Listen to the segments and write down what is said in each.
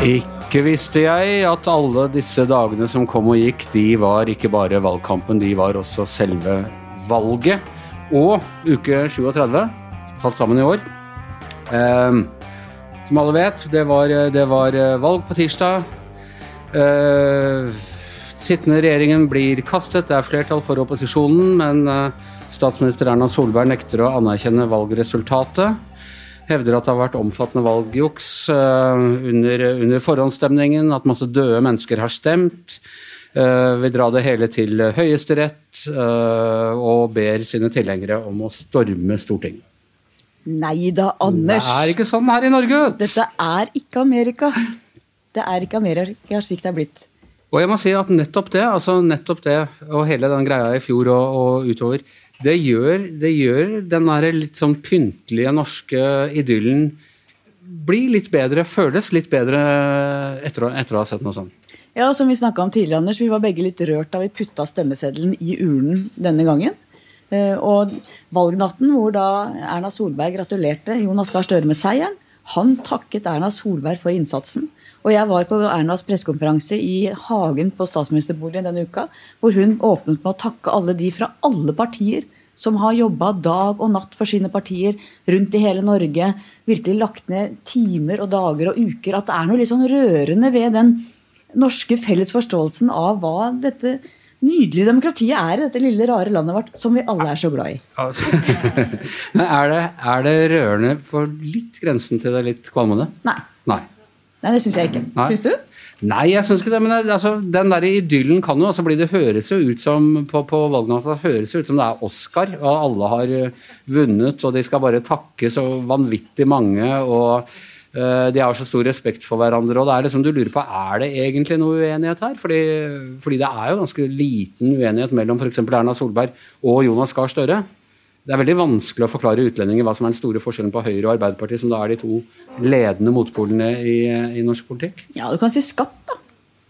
Ikke visste jeg at alle disse dagene som kom og gikk, de var ikke bare valgkampen, de var også selve valget. Og uke 37 falt sammen i år. Eh, som alle vet, det var, det var valg på tirsdag. Eh, sittende regjeringen blir kastet, det er flertall for opposisjonen, men eh, statsminister Erna Solberg nekter å anerkjenne valgresultatet hevder at det har vært omfattende valgjuks uh, under, under, forhåndsstemningen, at masse døde mennesker har stemt. Uh, vil dra det hele til Høyesterett og ber sine tilhengere om å storme Stortinget. Nei da, Anders. Det er ikke sånn her i Norge. Dette er ikke Amerika. Det er ikke Amerika slik det er blitt. Og jeg må si at nettopp det, altså nettopp det, og hele den greia i fjor og, og utover, det gjør, det gjør den der litt sånn pyntelige norske idyllen bli litt bedre, føles litt bedre etter, etter å ha sett noe sånt. Ja, som vi snakka om tidligere, Anders, vi var begge litt rørt da vi putta stemmeseddelen i urnen denne gangen. Eh, og valgnatten hvor da Erna Solberg gratulerte Jonas Gahr Støre med seieren, han takket Erna Solberg for innsatsen. Og jeg var på Ernas pressekonferanse i hagen på statsministerboligen denne uka, hvor hun åpnet med å takke alle de fra alle partier som har jobba dag og natt for sine partier rundt i hele Norge. Virkelig lagt ned timer og dager og uker. At det er noe litt sånn rørende ved den norske felles forståelsen av hva dette nydelige demokratiet er i dette lille, rare landet vårt, som vi alle er så glad i. Men er det, er det rørende for litt grensen til det litt kvalmende? Nei. Nei. Nei, det syns jeg ikke. Syns du? Nei, jeg syns ikke det. Men altså, den der idyllen kan jo altså bli Det høres jo ut som på, på valgnatta det jo ut som det er Oscar, og alle har eh, vunnet, og de skal bare takke så vanvittig mange. og uh, de har så stor respekt for hverandre. og det er liksom Du lurer på er det egentlig noe uenighet her. Fordi, fordi det er jo ganske liten uenighet mellom f.eks. Erna Solberg og Jonas Gahr Støre. Det er veldig vanskelig å forklare utlendinger hva som er den store forskjellen på Høyre og Arbeiderpartiet, som da er de to ledende motpolene i, i norsk politikk. Ja, du kan si skatt, da.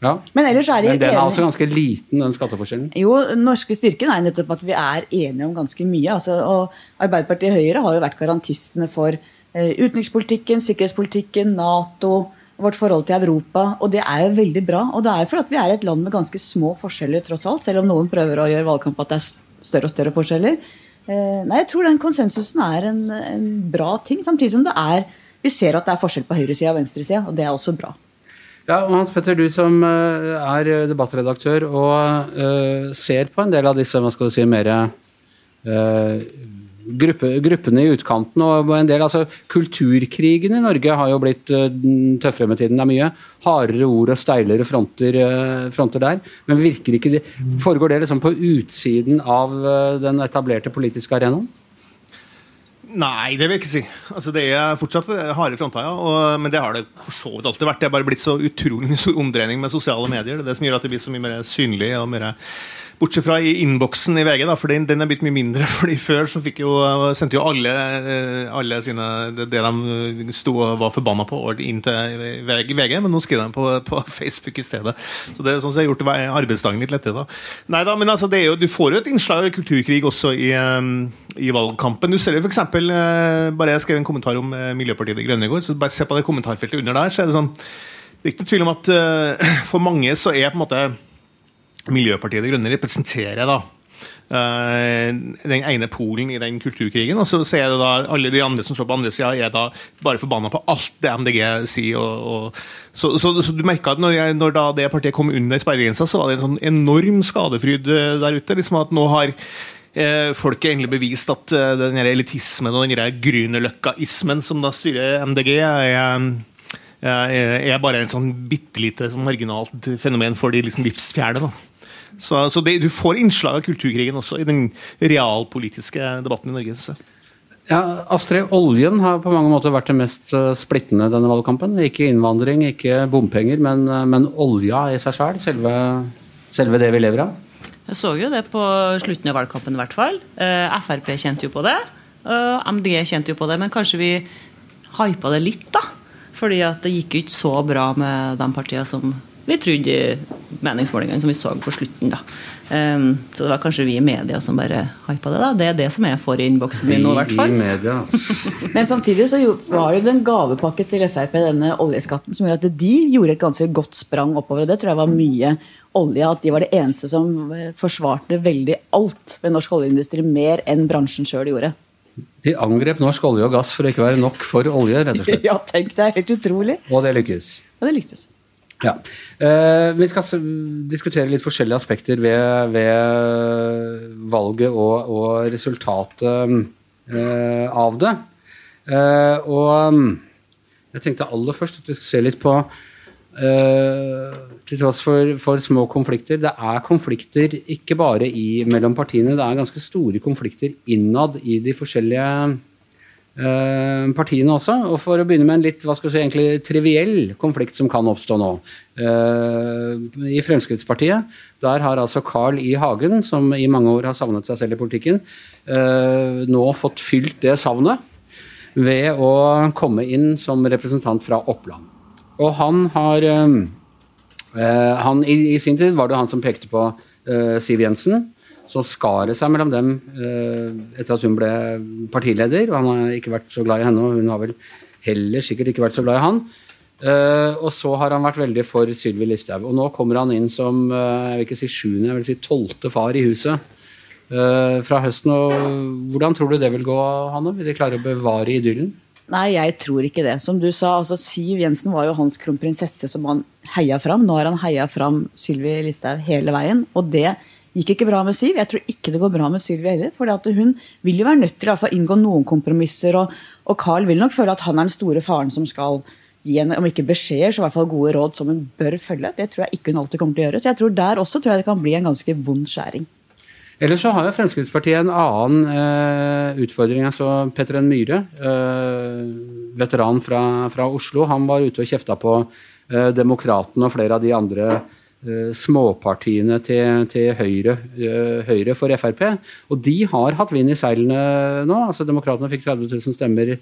Ja. Men er Men den er altså ganske liten, den skatteforskjellen? Jo, den norske styrken er nettopp at vi er enige om ganske mye. Altså, og Arbeiderpartiet og Høyre har jo vært garantistene for eh, utenrikspolitikken, sikkerhetspolitikken, Nato, vårt forhold til Europa. Og det er jo veldig bra. Og det er jo fordi vi er et land med ganske små forskjeller, tross alt. Selv om noen prøver å gjøre valgkamp at det er større og større forskjeller. Eh, nei, jeg tror den konsensusen er en, en, bra ting, samtidig som det er vi ser at det er forskjell på høyresida og venstresida, og det er også bra. Ja, og Hans Petter, du som eh, er debattredaktør og uh, ser på en del av disse hva skal du si, mer uh, gruppe, gruppene i utkanten og en del altså Kulturkrigen i Norge har jo blitt uh, tøffere med tiden. Det er mye hardere ord og steilere fronter, uh, fronter der. Men virker ikke det, foregår det liksom på utsiden av uh, den etablerte politiske arenaen? Nei, det vil jeg ikke si. Altså, det er fortsatt harde fronter, ja. Og, men det har det for så vidt alltid vært. Det er bare blitt så utrolig stor omdreining med sosiale medier. Det er det som gjør at det blir så mye mer synlig og mer Bortsett fra i innboksen i VG, da, for den, den, er blitt mye mindre. fordi Før så jo, sendte jo alle, eh, alle sine, det, det de sto og var forbanna på, inn til VG, men nå skriver de på, på, Facebook i stedet. Så Det er sånn som har gjort arbeidsdagen litt lettere. da. Nei da, men altså, jo, Du får jo et innslag av kulturkrig også i, eh, i valgkampen. Du ser jo f.eks. Eh, bare jeg skrev en kommentar om Miljøpartiet De Grønne i går. så bare Se på det kommentarfeltet under der. så er Det sånn, det er ikke noen tvil om at for mange så er på en måte Miljøpartiet De Grønne representerer da uh, den ene polen i den kulturkrigen. Og så, så, er det da alle de andre som står på andre sida, er da bare forbanna på alt det MDG sier. Og, og, så, så, så, du merka at når, jeg, når det partiet kom under sperregrensa, så var det en sånn enorm skadefryd eh, der ute. liksom at nå har eh, folk egentlig bevist at uh, den elitismen og den grünerløkkaismen som da styrer MDG, er er bare en sånn bitte lite sånn marginalt fenomen for de liksom livsfjerne. da. Så, så det, du får innslag av kulturkrigen også i den realpolitiske debatten i Norge. synes jeg. Ja, Astrid, oljen har på mange måter vært det mest eh, splittende denne valgkampen. Ikke innvandring, ikke bompenger, men, eh, men olja i seg sjøl. Selve, selve, det vi lever av. Jeg så jo det på slutten av valgkampen, i hvert fall. Eh, Frp kjente jo på det. MDG kjente jo på det, men kanskje vi hypa det litt, da. Fordi at det gikk jo ikke så bra med de partiene som vi trodde meningsmålingene som vi så på slutten. da. Um, så det var kanskje vi i media som bare hypa det. da. Det er det som jeg får i innboksen min nå, i hvert fall. I media. Men samtidig så var det en gavepakke til Frp, denne oljeskatten, som gjorde at de gjorde et ganske godt sprang oppover. og Det tror jeg var mye olje. At de var det eneste som eh, forsvarte veldig alt ved norsk oljeindustri, mer enn bransjen sjøl gjorde. De angrep norsk olje og gass for å ikke være nok for olje, rett og slett. Ja, tenk det er helt utrolig. Og det lykkes. Og det lyktes. Ja. Eh, vi skal diskutere litt forskjellige aspekter ved, ved valget og, og resultatet eh, av det. Eh, og mm, jeg tenkte aller først at vi skal se litt på Til tross for, for små konflikter Det er konflikter ikke bare i, mellom partiene, det er ganske store konflikter innad i de forskjellige eh, partiene også. Og for å begynne med en litt hva skal si, egentlig triviell konflikt som kan oppstå nå. Eh, I Fremskrittspartiet der har altså Carl I. Hagen, som i mange år har savnet seg selv i politikken, eh, nå fått fylt det savnet ved å komme inn som representant fra Oppland. Og han har eh, eh, han, i, sin tid var det han som pekte på eh, Siv Jensen. Så skar det seg mellom dem eh, etter at hun ble partileder. Og han har ikke vært så glad i henne, og hun har vel heller sikkert ikke vært så glad i han. Eh, og så har han vært veldig for Sylvi Listhaug. Og nå kommer han inn som eh, jeg vil ikke si sjuende, jeg vil si tolvte far i huset fra høsten. Og hvordan tror du det vil gå, Hanne? Vil de klare å bevare idyllen? Nei, jeg tror ikke det. Som du sa, altså Siv Jensen var jo hans kronprinsesse som han heia fram. Nå har han heia fram Sylvi Listhaug hele veien. Og det gikk ikke bra med Siv. Jeg tror ikke det går bra med Sylvi heller. For hun vil jo være nødt til å inngå noen kompromisser. Og, og Carl vil nok føle at han er den store faren som skal gi henne, om ikke beskjeder, så i hvert fall gode råd som hun bør følge. Det tror jeg ikke hun alltid kommer til å gjøre. Så jeg tror der også tror jeg det kan bli en ganske vond skjæring. Ellers så har jo Fremskrittspartiet en annen eh, utfordring. altså Petter N. Myhre, eh, veteran fra, fra Oslo, han var ute og kjefta på eh, Demokratene og flere av de andre eh, småpartiene til, til høyre, eh, høyre for Frp. Og de har hatt vind i seilene nå. altså Demokratene fikk 30 000 stemmer eh,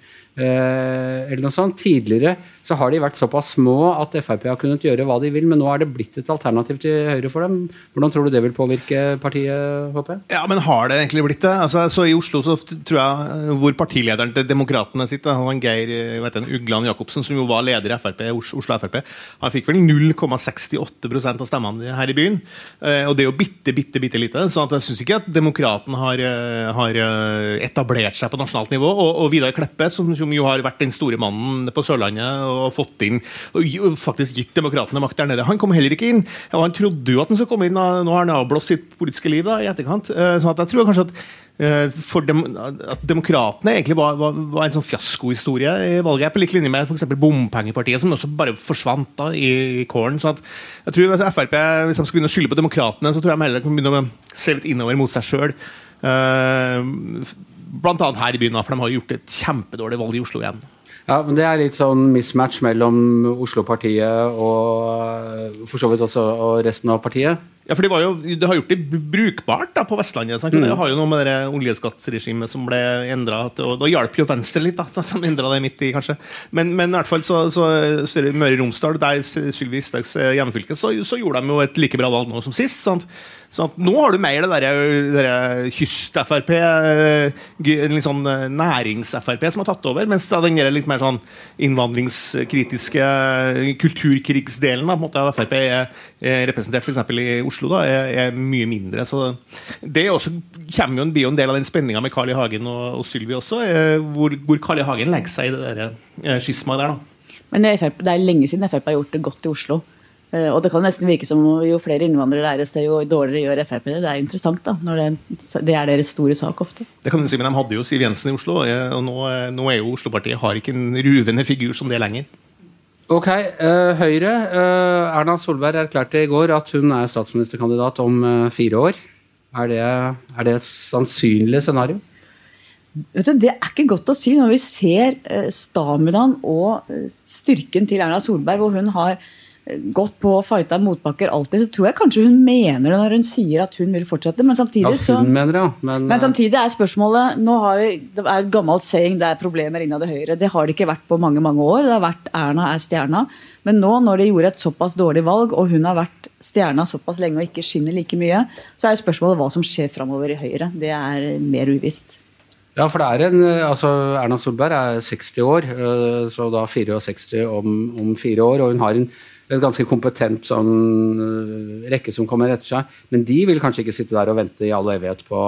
eller noe sånt. Tidligere så har de vært såpass små at Frp har kunnet gjøre hva de vil, men nå er det blitt et alternativ til Høyre for dem. Hvordan tror du det vil påvirke partiet, håper jeg? Ja, men har det egentlig blitt det? Altså, så I Oslo så tror jeg hvor partilederen til Demokratene sitter, han Geir vet du, Ugland Jacobsen, som jo var leder i FRP, Oslo Frp, han fikk vel 0,68% av stemmene her i byen. Eh, Og det er jo bitte, bitte, bitte lite. Så jeg syns ikke at Demokraten har, eh, har eh, etablert seg på nasjonalt nivå. Og, og Vidar Kleppe, som jo har vært den store mannen på Sørlandet og fått inn og faktisk gitt Demokratene makt der nede, han kom heller ikke inn. Og han trodde jo at han skulle komme inn, og nå har han avblåst sitt politiske liv da, i etterkant. Eh, Så at jeg tror kanskje at eh, for dem, at Demokratene egentlig var, var, var en sånn fiaskohistorie i valget. På lik linje med f.eks. Bompengepartiet, som også bare forsvant da i, i kålen. Så jeg tror Frp, Hvis de skal begynne å skylde på Demokratene, så tror jeg de heller kan begynne å se litt innover mot seg sjøl. blant annet her i byen, for de har gjort et kjempedårlig valg i Oslo igjen. Ja, men Det er litt sånn mismatch mellom Oslo-partiet og for så vidt også og resten av partiet. Ja, for Det, var jo, det har gjort det brukbart da, på Vestlandet. Sant? Det har jo noe med det oljeskatteregimet som ble endra. Og da hjalp jo Venstre litt, da, at de endra det midt i, kanskje. Men, men i hvert fall så, så, så Møre og Romsdal, der Sylvi Listhaugs hjemmefylke, så, så gjorde de jo et like bra valg nå som sist. Sant? Så nå har du mer det derre der kyst-Frp, eh, litt sånn eh, nærings-Frp, som har tatt over. Mens da den der litt mer sånn innvandringskritiske eh, kulturkrigsdelen da, på en måte, av Frp er representert f.eks. i Oslo, da, er, er mye mindre. Så det også, kommer jo blir jo en del av den spenninga med Carl I. Hagen og, og Sylvi også, eh, hvor, hvor Carl I. Hagen legger seg i det der eh, skismaet der. da. Men det er, det er lenge siden Frp har gjort det godt i Oslo. Eh, Og det kan nesten virke som jo flere innvandrere det er et sted, jo dårligere gjør Frp det. Det er interessant, da. Når det, det er deres store sak ofte. Det kan du si, men De hadde jo Siv Jensen i Oslo, eh, og nå, eh, nå er jo Oslo-partiet har ikke en ruvende figur som det lenger. Ok, eh, Høyre. eh, Erna Solberg erklærte i går at hun er statsministerkandidat om eh, fire år. Er det, er det et sannsynlig scenario? Vet du, Det er ikke godt å si når vi ser staminaen og styrken til Erna Solberg, hvor hun har gått på og fighta motbakker alltid, så tror jeg kanskje hun mener det når hun sier at hun vil fortsette. Men samtidig, Ja, så, mener ja. Men, men samtidig er spørsmålet nå har vi, Det er et gammelt saying det er problemer innad i Høyre. Det har det ikke vært på mange mange år. Det har vært Erna er stjerna. Men nå når de gjorde et såpass dårlig valg, og hun har vært stjerna såpass lenge og ikke skinner like mye, så er spørsmålet hva som skjer framover i Høyre. Det er mer uvisst. Ja, for det er en, altså Erna Solberg er 60 år, øh, så da 64 om, om fire år. Og hun har en, en ganske kompetent sånn, øh, rekke som kommer etter seg. Men de vil kanskje ikke sitte der og vente i all evighet på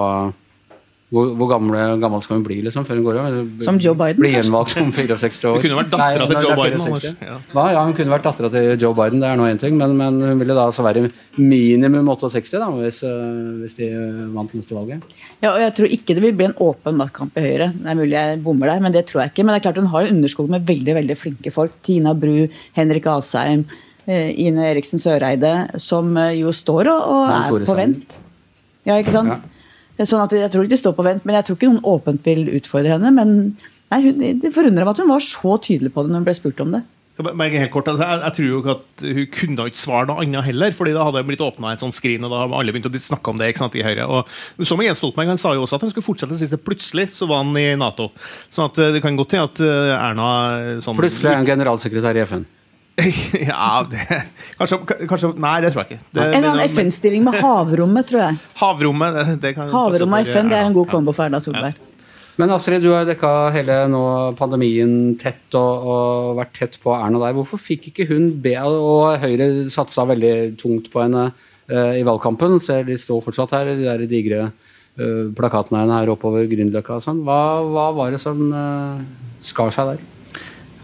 hvor, hvor gamle, gammel skal hun bli liksom, før hun går av? Som Joe Biden, Bli kanskje? gjenvalgt som 64 år. Hun kunne vært dattera til Joe Biden, Ja. Hva? Ja, hun kunne vært dattera til Joe Biden, det er nå én ting. Men, men hun ville da altså være minimum 68 da, hvis, øh, hvis de øh, vant neste valget. Ja, og Jeg tror ikke det vil bli en åpen maktkamp i Høyre. Det er mulig jeg bommer der, men det tror jeg ikke. Men det er klart hun har en underskog med veldig veldig flinke folk. Tina Bru, Henrik Asheim, eh, Ine Eriksen Søreide, som eh, jo står og, og er på vent. Ja, ikke sant? Sånn at Jeg tror ikke de står på vent, men jeg tror ikke noen åpent vil utfordre henne. Men nei, hun, det forundrer meg at hun var så tydelig på det når hun ble spurt om det. Jeg helt kort, altså, jeg, jeg tror jo ikke at Hun kunne ikke svare noe annet heller. fordi da hadde det blitt åpna en sånn skrin, og da har alle begynt å snakke om det ikke sant, i Høyre. Og så med Jens Stoltenberg, Han sa jo også at han skulle fortsette det siste. Plutselig så var han i Nato. Sånn at eh, det kan godt hende at eh, Erna eh, sånn, Plutselig er hun generalsekretær i FN. ja, det, kanskje, kanskje Nei, det tror jeg ikke. Det, En eller annen FN-stilling med havrommet, tror jeg. Havrommet, det, det kan Havrommet og FN det er en god kombo for Erna Solberg. Men Astrid, du har dekka hele nå pandemien tett og, og vært tett på Erna der. Hvorfor fikk ikke hun be, og Høyre satsa veldig tungt på henne uh, i valgkampen. Ser de står fortsatt her, de der digre uh, plakatene her oppover Grünerløkka og sånn. Hva, hva var det som uh, skar seg der?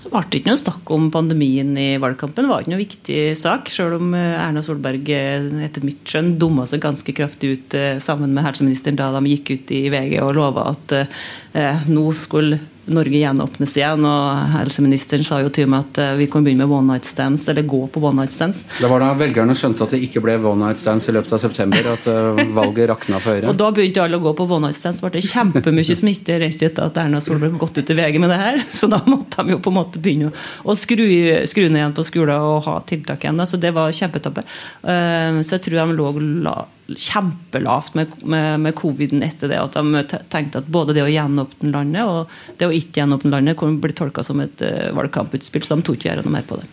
Det ble ikke noe snakk om pandemien i valgkampen. Det var ikke noe viktig sak, selv om eh, Erna Solberg eh, etter mitt skjønn dumma seg ganske kraftig ut eh, sammen med helseministeren da de gikk ut i VG og lova at eh, nå skulle Norge gjenåpnes igjen. Og helseministeren sa jo til meg at eh, vi kan begynne med one night stands, eller gå på one night stands. Det var da velgerne skjønte at det ikke ble one night stands i løpet av september, at eh, valget rakna for Høyre. Og da begynte alle å gå på one night stands. ble det kjempemye smitte rett etter at Erna Solberg gått ut i VG med det her. Så da måtte de jo på en måte begynne å- skru, skru ned igjen på skolen og ha tiltak igjen. da. Så det var kjempetabbe. Eh, Så jeg tror de lå kjempelavt med, med, med coviden etter det. At de tenkte at både det å gjenåpne landet og det å ikke gjenåpne landet kunne bli tolka som et uh, valgkamputspill. Så de tok ikke gjøre noe mer på det.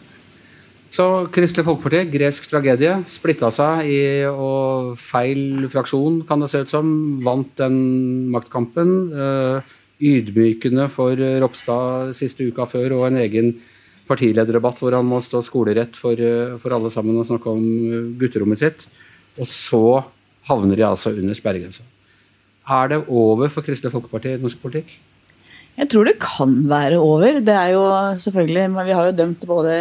Så Kristelig Folkeparti, gresk tragedie, splitta seg i og feil fraksjon, kan det se ut som. Vant den maktkampen. Eh, ydmykende for Ropstad siste uka før, og en egen partilederdebatt hvor han må stå skolerett for, eh, for alle sammen og snakke om gutterommet sitt. Og så havner de altså under sperregrensa. Er det over for Kristelig Folkeparti i norsk politikk? Jeg tror det kan være over. Det er jo selvfølgelig, Vi har jo dømt både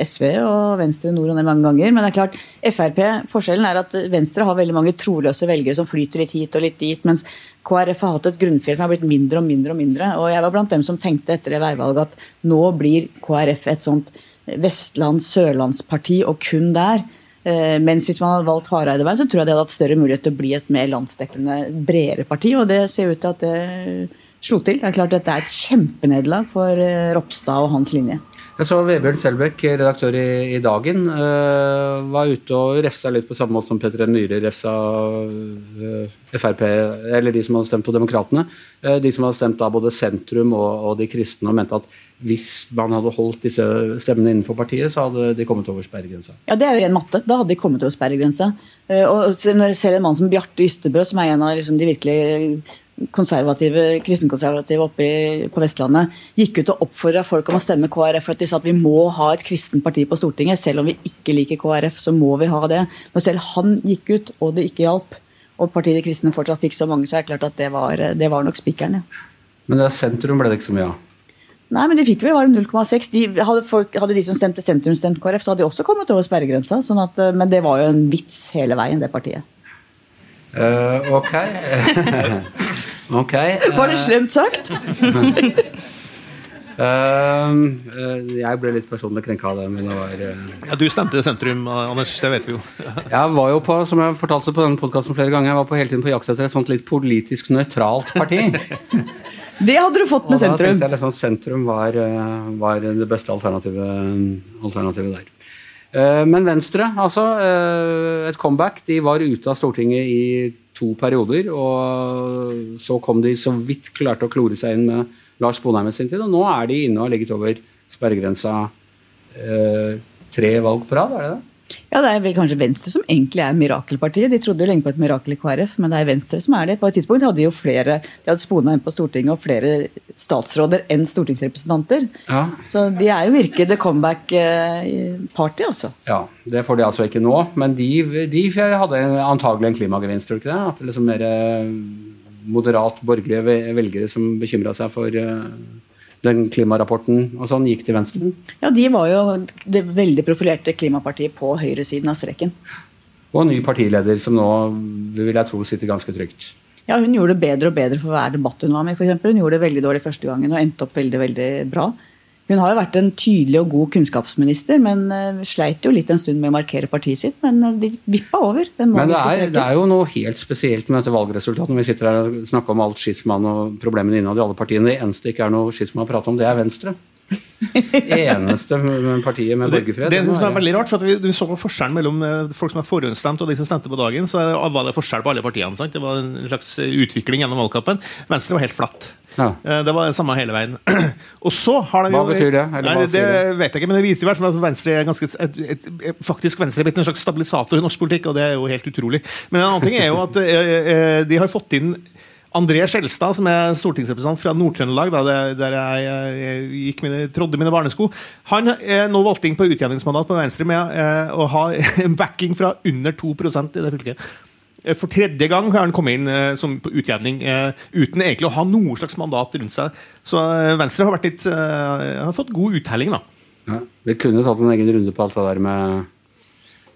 SV og Venstre nord og ned mange ganger. Men det er klart, Frp, forskjellen er at Venstre har veldig mange troløse velgere som flyter litt hit og litt dit, mens KrF har hatt et grunnfjell som har blitt mindre og mindre. og mindre. Og jeg var blant dem som tenkte etter det veivalget at nå blir KrF et sånt vestlands-sørlandsparti, og kun der. Eh, Mens hvis man hadde valgt Hareide vei, så tror jeg det hadde hatt større mulighet til å bli et mer landsdekkende, bredere parti. Og det ser ut til at det slo til. Det er klart Dette er et kjempenederlag for eh, Ropstad og hans linje. Jeg så Vebjørn Selbekk, redaktør i, i Dagen, øh, var ute og refsa litt på samme måte som Petter N. Myhre refsa øh, Frp, eller de som hadde stemt på Demokratene. Øh, de som hadde stemt da både sentrum og, og de kristne, og mente at hvis man hadde holdt disse stemmene innenfor partiet, så hadde de kommet over sperregrensa. Ja, Det er jo ren matte. Da hadde de kommet over sperregrensa. Eh, Og når jeg ser en mann som Bjarte Ystebø, som er en av liksom, de virkelig konservative, kristenkonservative oppe i, på Vestlandet, gikk ut og oppfordra folk om å stemme KrF for at de sa at vi må ha et kristent parti på Stortinget. Selv om vi ikke liker KrF, så må vi ha det. Når selv han gikk ut, og det ikke hjalp, og partiet De kristne fortsatt fikk så mange, så er det klart at det var, det var nok spikeren, ja. Men det sentrum ble det ikke så mye av. Nei, men de fikk vel bare 0,6. Hadde, hadde de som stemte sentrum, stemt KrF, så hadde de også kommet over sperregrensa. Sånn at, men det var jo en vits hele veien, det partiet. Eh, ok. ok. Var det slemt sagt? uh, eh, jeg ble litt personlig krenka av det, men det var eh, Ja, du stemte sentrum, Anders. Det vet vi jo. Jeg var jo på, som jeg fortalte på denne podcasten flere ganger, jeg var på hele tiden på jakt etter et sånt litt politisk nøytralt parti. Det hadde du fått Og med da sentrum. tenkte jeg liksom sentrum var, eh, var det beste alternativet, alternativet der. Eh, Men Venstre, altså. eh, Et comeback. De var ute av Stortinget i to perioder. Og så kom de så vidt klarte å klore seg inn med Lars Bonheim i sin tid. Og nå er de inne og har ligget over sperregrensa eh, tre valg på rad, er det det? Ja, det er vel kanskje Venstre som egentlig er mirakelpartiet. De trodde jo lenge på et mirakel i KrF, men det er Venstre som er det. På et tidspunkt hadde de jo flere de hadde Sponheim på Stortinget og flere statsråder enn stortingsrepresentanter. Ja. Så de er jo virkelig the comeback-party, altså. Ja, Det får de altså ikke nå, men de, de hadde antagelig en klimagevinst, tror du ikke det? At det liksom mer eh, moderat borgerlige velgere som bekymra seg for eh, den klimarapporten og sånn, gikk til venstre. Ja, de var jo det veldig profilerte klimapartiet på høyresiden av streken. Og ny partileder som nå vil jeg tro sitter ganske trygt. Ja, Hun gjorde det bedre og bedre for hver debatt hun var med. For eksempel. hun gjorde det veldig dårlig første gangen og endte opp veldig veldig bra. Hun har jo vært en tydelig og god kunnskapsminister, men eh, sleit jo litt en stund med å markere partiet sitt. Men eh, de vippa over den Men det er, det er jo noe helt spesielt med dette valgresultatet. Når vi sitter her og snakker om alt skismaen og problemene innad i alle partiene. Det eneste det ikke er noe skisma å prate om, det er Venstre. Eneste partiet med Det, borgerfred. det, må som er veldig rart, for at vi, vi så forskjellen mellom eh, folk som har forhåndsstemt og de som stemte på dagen. Så var det forskjell på alle partiene. Sant? Det var en slags utvikling gjennom valgkampen. Venstre var helt flatt. Ja. Eh, Det var det samme hele veien. og så har de Hva betyr det? Nei, det, det? vet jeg ikke, men det viser i hvert fall at Venstre er ganske, et, et, et, faktisk Venstre er blitt en slags stabilisator i norsk politikk, og det er jo helt utrolig. Men en annen ting er jo at eh, eh, de har fått inn André Skjelstad, som er stortingsrepresentant fra Nord-Trøndelag, der, jeg, jeg, jeg mine, trådde mine barnesko. Han er nå valgt inn på utjevningsmandat på Venstre med eh, å ha backing fra under 2% i det fylket. Eh, For tredje gang har han kommet inn eh, som på utjevning eh, uten egentlig å ha noe slags mandat rundt seg. Så eh, Venstre har, vært litt, eh, har fått god uttelling, da. Ja. Vi kunne tatt en egen runde på alt det der med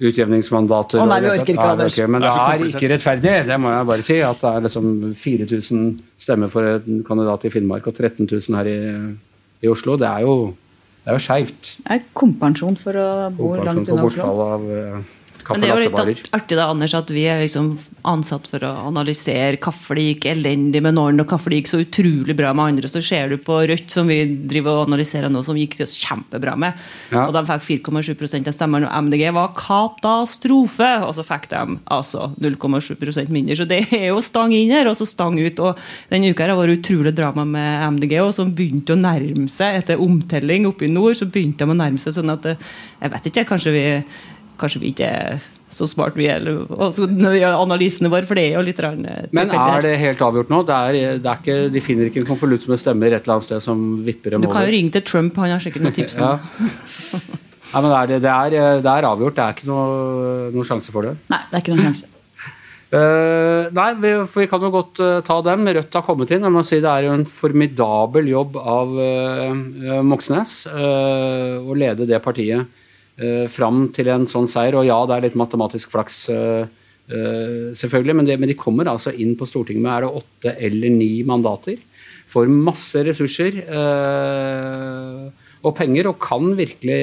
utjevningsmandater. Å nei, vi orker ikke, Anders. er Men Det er er ikke rettferdig, det må jeg bare si. At det er liksom 4000 stemmer for en kandidat i Finnmark og 13 000 her i, i Oslo. Det er jo, det er jo skeivt. Det er kompensjon for å bo langt unna Oslo. bortfall av uh, Men det er jo litt artig da, Anders, at vi er liksom ansatt for å analysere hvorfor det gikk elendig med noen, og hvorfor det gikk så utrolig bra med andre. Så ser du på Rødt, som vi driver og analyserer nå, som gikk det kjempebra med. Ja. Og de fikk 4,7% av stemmene, og MDG var katastrofe! Og så fikk de altså 0,7% mindre. Så det er jo stang inn her, og så stang ut. Og denne uka har vært utrolig drama med MDG, og som begynte å nærme seg etter omtelling oppe i nord. Så begynte de å nærme seg sånn at eh, Jeg vet ikke, kanskje vi Kanskje vi ikke er så smart vi er, og analysene våre, for det er jo litt rann, eh, Men er det helt avgjort nå? Det er, det er ikke, de finner ikke en konvolutt med stemmer et eller annet sted som vipper dem Du kan jo ringe til Trump, han har sikkert noen tips. nå. Ja. Nei, men det er, det, er, det er avgjort. Det er ikke noe, noen sjanse for det. Nei, det er ikke noen sjanse. Uh, nei, vi, for vi kan jo godt uh, ta dem. Rødt har kommet inn. Jeg må si Det er jo en formidabel jobb av uh, Moxnes eh, å lede det partiet uh, fram til en sånn seier. Og ja, det er litt matematisk flaks, eh, eh, selvfølgelig, men, det, men de kommer altså inn på Stortinget med er det åtte eller ni mandater. Får masse ressurser eh, og penger, og kan virkelig,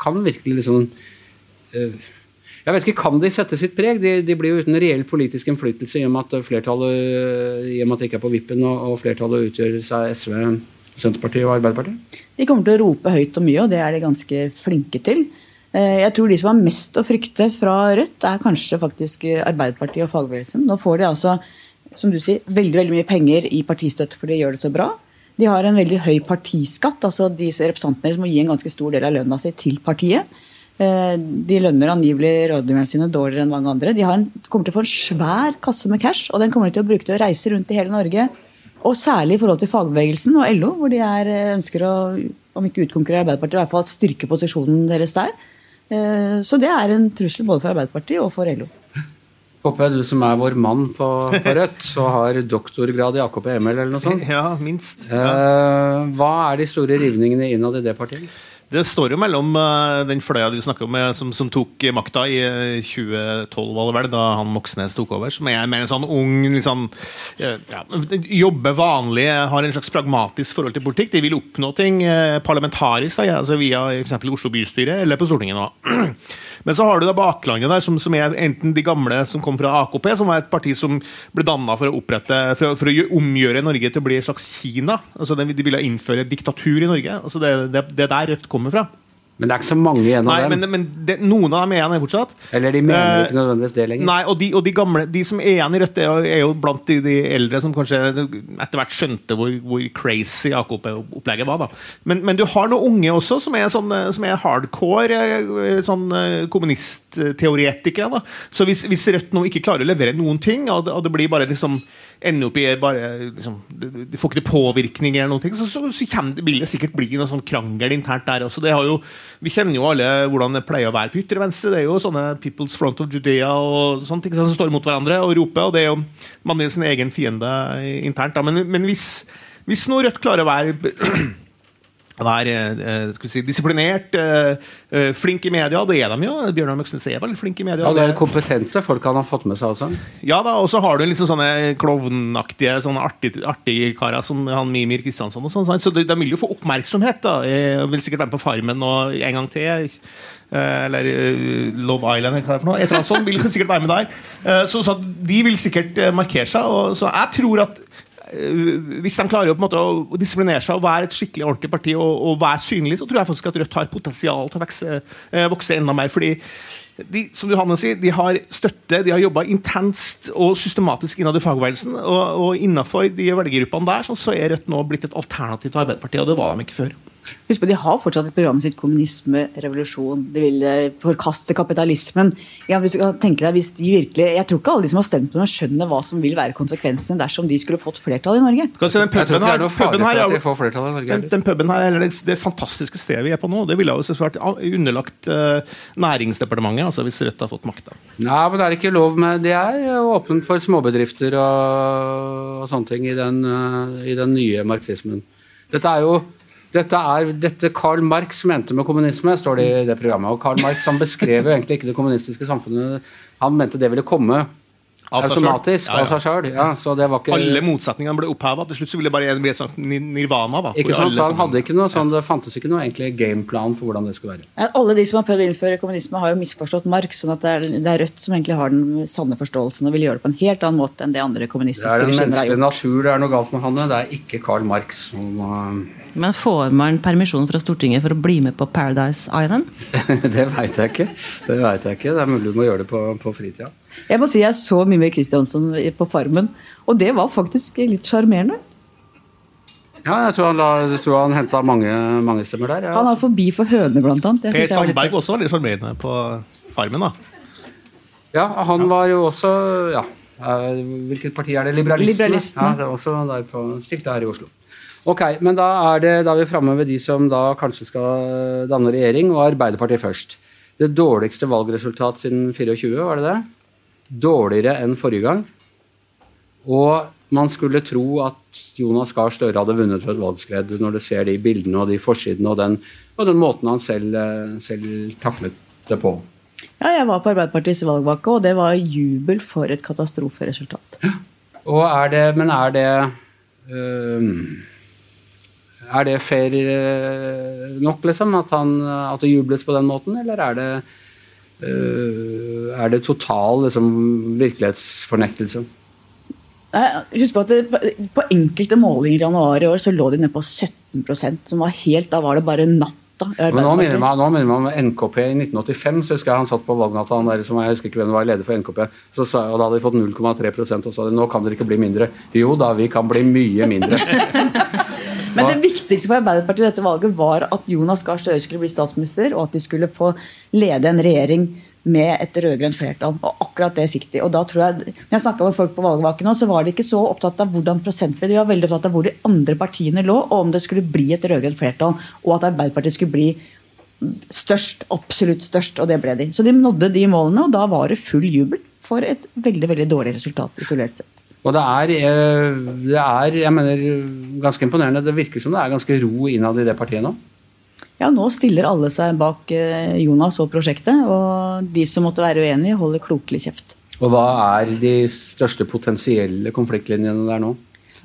kan virkelig liksom eh, jeg vet ikke, Kan de sette sitt preg? De, de blir jo uten reell politisk innflytelse i og med at flertallet i og med at det ikke er på vippen, og, og flertallet utgjør seg SV, Senterpartiet og Arbeiderpartiet. De kommer til å rope høyt og mye, og det er de ganske flinke til. Eh, Jeg tror de som har mest å frykte fra Rødt, er kanskje faktisk Arbeiderpartiet og fagbevegelsen. Nå får de altså, som du sier, veldig, veldig mye penger i partistøtte for de gjør det så bra. De har en veldig høy partiskatt. altså Disse representantene må gi en ganske stor del av lønna si til partiet. Eh, De lønner angivelig rådgiverne sine dårligere enn mange andre. De en, kommer til å få en svær kasse med cash, og den kommer de til å bruke til å reise rundt i hele Norge. Og særlig i forhold til fagbevegelsen og LO, hvor de er, eh, ønsker å, om ikke utkonkurrere Arbeiderpartiet, i hvert fall styrke posisjonen deres der. Eh, Så det er en trussel både for Arbeiderpartiet og for LO. Hoppe, du som er vår mann på, på Rødt, og har doktorgrad i AKP-ML eller noe sånt. Ja, minst. Ja. hva er de store rivningene innad i det partiet? Det står jo mellom eh, den fløya du snakker om, eh, som, som tok makta i eh, 2012, var det vel, da han Moxnes tok over. Som er mer en sånn ung, eh, ja, Jobber vanlig, har en slags pragmatisk forhold til politikk. De vil oppnå ting eh, parlamentarisk, da, ja, altså via f.eks. Oslo bystyre eller på Stortinget nå. Men så har du da baklandet der, som, som er enten de gamle som kom fra AKP, som var et parti som ble danna for å opprette For, for å omgjøre Norge til å bli et slags Kina. Altså de, ville innføre diktatur i Norge. Altså det er der Rødt kommer fra. Men det er ikke så mange igjen av Nei, dem. men, men det, noen av dem er igjen fortsatt. Eller de mener Eh, ikke nødvendigvis det lenger. Nei, og de, og de gamle De som er igjen i Rødt, er jo, er jo blant de, de eldre som kanskje etter hvert skjønte hvor, hvor crazy AKP-opplegget var. da men, men du har noen unge også som er, sånn, eh, som er hardcore eh, sånn eh, kommunistteoretikere. da Så hvis, hvis Rødt nå ikke klarer å levere noen ting, og og det blir bare liksom ender opp i bare liksom, de, får ikke påvirkning, eller noen ting, så, så, så kommer det, vil det sikkert bli noe sånn krangel internt der også. Det har jo, vi kjenner jo alle hvordan det pleier å være på ytre venstre. Det er jo sånne People's Front of Judea og sånt, ikke sant, som står mot hverandre og roper. og Det er jo man er sin egen fiende internt. Men, men hvis, hvis nå Rødt klarer å være være er skal si, disiplinert, eh, eh, flink i media. Det er de jo. Bjørnar Moxnes er vel flink i media. Ja, det er kompetente folk han har fått med seg, altså. Ja da, og så har du liksom sånne klovnaktige, sånne artige, artige karer som han Mimir Kristiansson og sånn. Så de, de vil jo få oppmerksomhet, da. Jeg vil sikkert være med på Farmen og en gang til. Eh, Eller eh, Love Island, eller hva det er for noe. Et eller annet sånt vil sikkert være med der. Eh, Så, så de vil sikkert eh, markere seg. Og, så jeg tror at eh, hvis de klarer å, måte, å disiplinere seg og være et skikkelig ordentlig parti og, og være synlig, så tror jeg faktisk at Rødt har potensial til å vokse, eh, vokse enda mer. fordi de, som Johanne sier, de har støtte, de har jobba intenst og systematisk innad i fagbevegelsen. Og, og innafor de velgergruppene der så, så er Rødt nå blitt et alternativ til Arbeiderpartiet, og det var de ikke før. Husk på, De har fortsatt et program sitt kommunisme, revolusjon. De vil eh, forkaste kapitalismen. Ja, hvis du kan tenke deg, hvis de virkelig, Jeg tror ikke alle de som har stemt på dem, skjønner hva som vil være konsekvensene dersom de skulle fått flertall i Norge. Kan du se, den puben her, er puben her er de Norge. den, den puben her, eller det, det fantastiske stedet vi er på nå, det ville jo selvfølgelig vært underlagt uh, Næringsdepartementet, altså hvis Rødt har fått makta. Nei, men det er ikke lov med Det er åpent for småbedrifter og, og sånne ting i den, uh, i den nye marxismen. Dette er jo dette er dette Karl Marx mente med kommunisme, står det i det programmet. Og Karl Marx han beskrev jo egentlig ikke det kommunistiske samfunnet. Han mente det ville komme automatisk av seg sjøl. Ja, så det ikke Alle motsetningene ble oppheva. Til slutt så ville det bare bli et slags nirvana. da. ikke sant, så han hadde ikke noe sånn, Det fantes ikke noe egentlig gameplan for hvordan det skulle være. Alle de som har prøvd å innføre kommunisme, har jo misforstått Marx. sånn at det er, det er Rødt som egentlig har den sanne forståelsen og vil gjøre det på en helt annen måte enn det andre Det kommunistiske er den regimer har menneskelige gjort. natur det er noe galt med, Hanne. Det er ikke Karl Marx. Som, Men får man permisjon fra Stortinget for å bli med på Paradise Island? det veit jeg ikke. Det vet jeg ikke. Det er mulig du må gjøre det på, på fritida. Jeg må si jeg så Mimir Kristiansson på Farmen, og det var faktisk litt sjarmerende. Ja, jeg tror han, la, tror han henta mange, mange stemmer der. Ja. Han har forbi for høner, blant annet. Det Per var Sandberg også var litt sjarmerende på Farmen. da. ja, han var jo også ja, eh, Hvilket parti er det? Liberalistene? Liberalistene. Ja, det er også der på stilte her i Oslo. Ok, men da er, det, da er vi framme ved de som da kanskje skal danne regjering, og Arbeiderpartiet først. Det dårligste valgresultat siden 24, var det det? Dårligere enn forrige gang. Og man skulle tro at Jonas Gahr Støre hadde vunnet ved et valgskred når du ser de bildene og de forsidene og den, og den måten han selv, eh, selv taklet det på. Ja, jeg var på Arbeiderpartiets valgvake, og det var jubel for et katastroferesultat. Og er det, men er det øhm, Er det fair øh, nok, liksom? At, han, at det jubles på den måten, eller er det øh, Er det total liksom, virkelighetsfornektelse? Husk på at det, på enkelte målinger i januar i år så lå de nede på 17% som var helt, Da var det bare natta. Men nå minner meg, nå minner meg om NKP i 1985. så husker Jeg han satt på valgnatta, han der som jeg husker ikke hvem var leder for NKP. Så sa, og Da hadde de fått 0,3% og sa de, nå kan dere ikke bli mindre. Jo da, vi kan bli mye mindre. Men det viktigste for Arbeiderpartiet i dette valget var at Jonas Gahr Støre skulle bli statsminister, og at de skulle få lede en regjering med et rød-grønt flertall. Og akkurat det fikk de. Og da tror jeg, når jeg snakka med folk på valgvaken nå, så var de ikke så opptatt av hvordan prosent. De var veldig opptatt av hvor de andre partiene lå, og om det skulle bli et rød-grønt flertall. Og at Arbeiderpartiet skulle bli størst, absolutt størst, og det ble de. Så de nådde de målene, og da var det full jubel for et veldig, veldig dårlig resultat isolert sett. Og det er, eh, det er jeg mener, ganske imponerende. Det virker som det er ganske ro innad i det partiet nå. Ja, nå stiller alle seg bak eh, Jonas og prosjektet, og de som måtte være uenige, holder klokelig kjeft. Og hva er de største potensielle konfliktlinjene der nå?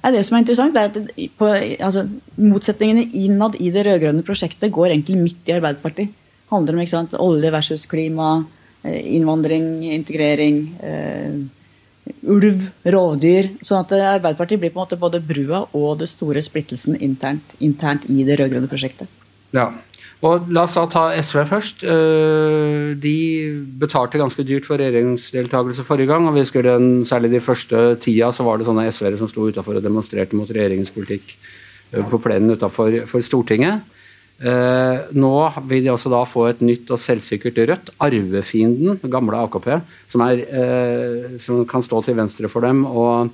Ja, det som er interessant, er at på, altså, motsetningene innad i det rød-grønne prosjektet går egentlig midt i Arbeiderpartiet. Det handler om sant, olje versus klima, eh, innvandring, integrering, eh, ulv, rovdyr. Sånn at eh, Arbeiderpartiet blir på en måte både brua og det store splittelsen internt, internt i det rød-grønne prosjektet. Ja. Og La oss da ta SV først. Eh, De betalte ganske dyrt for regjeringsdeltakelse forrige gang. og vi husker den, Særlig de første tida så var det sånne SV-ere som sto utafor og demonstrerte mot regjeringens politikk eh, på plenen utafor Stortinget. Eh, nå vil de også da få et nytt og selvsikkert Rødt, arvefienden, gamle AKP, som, er, eh, som kan stå til venstre for dem og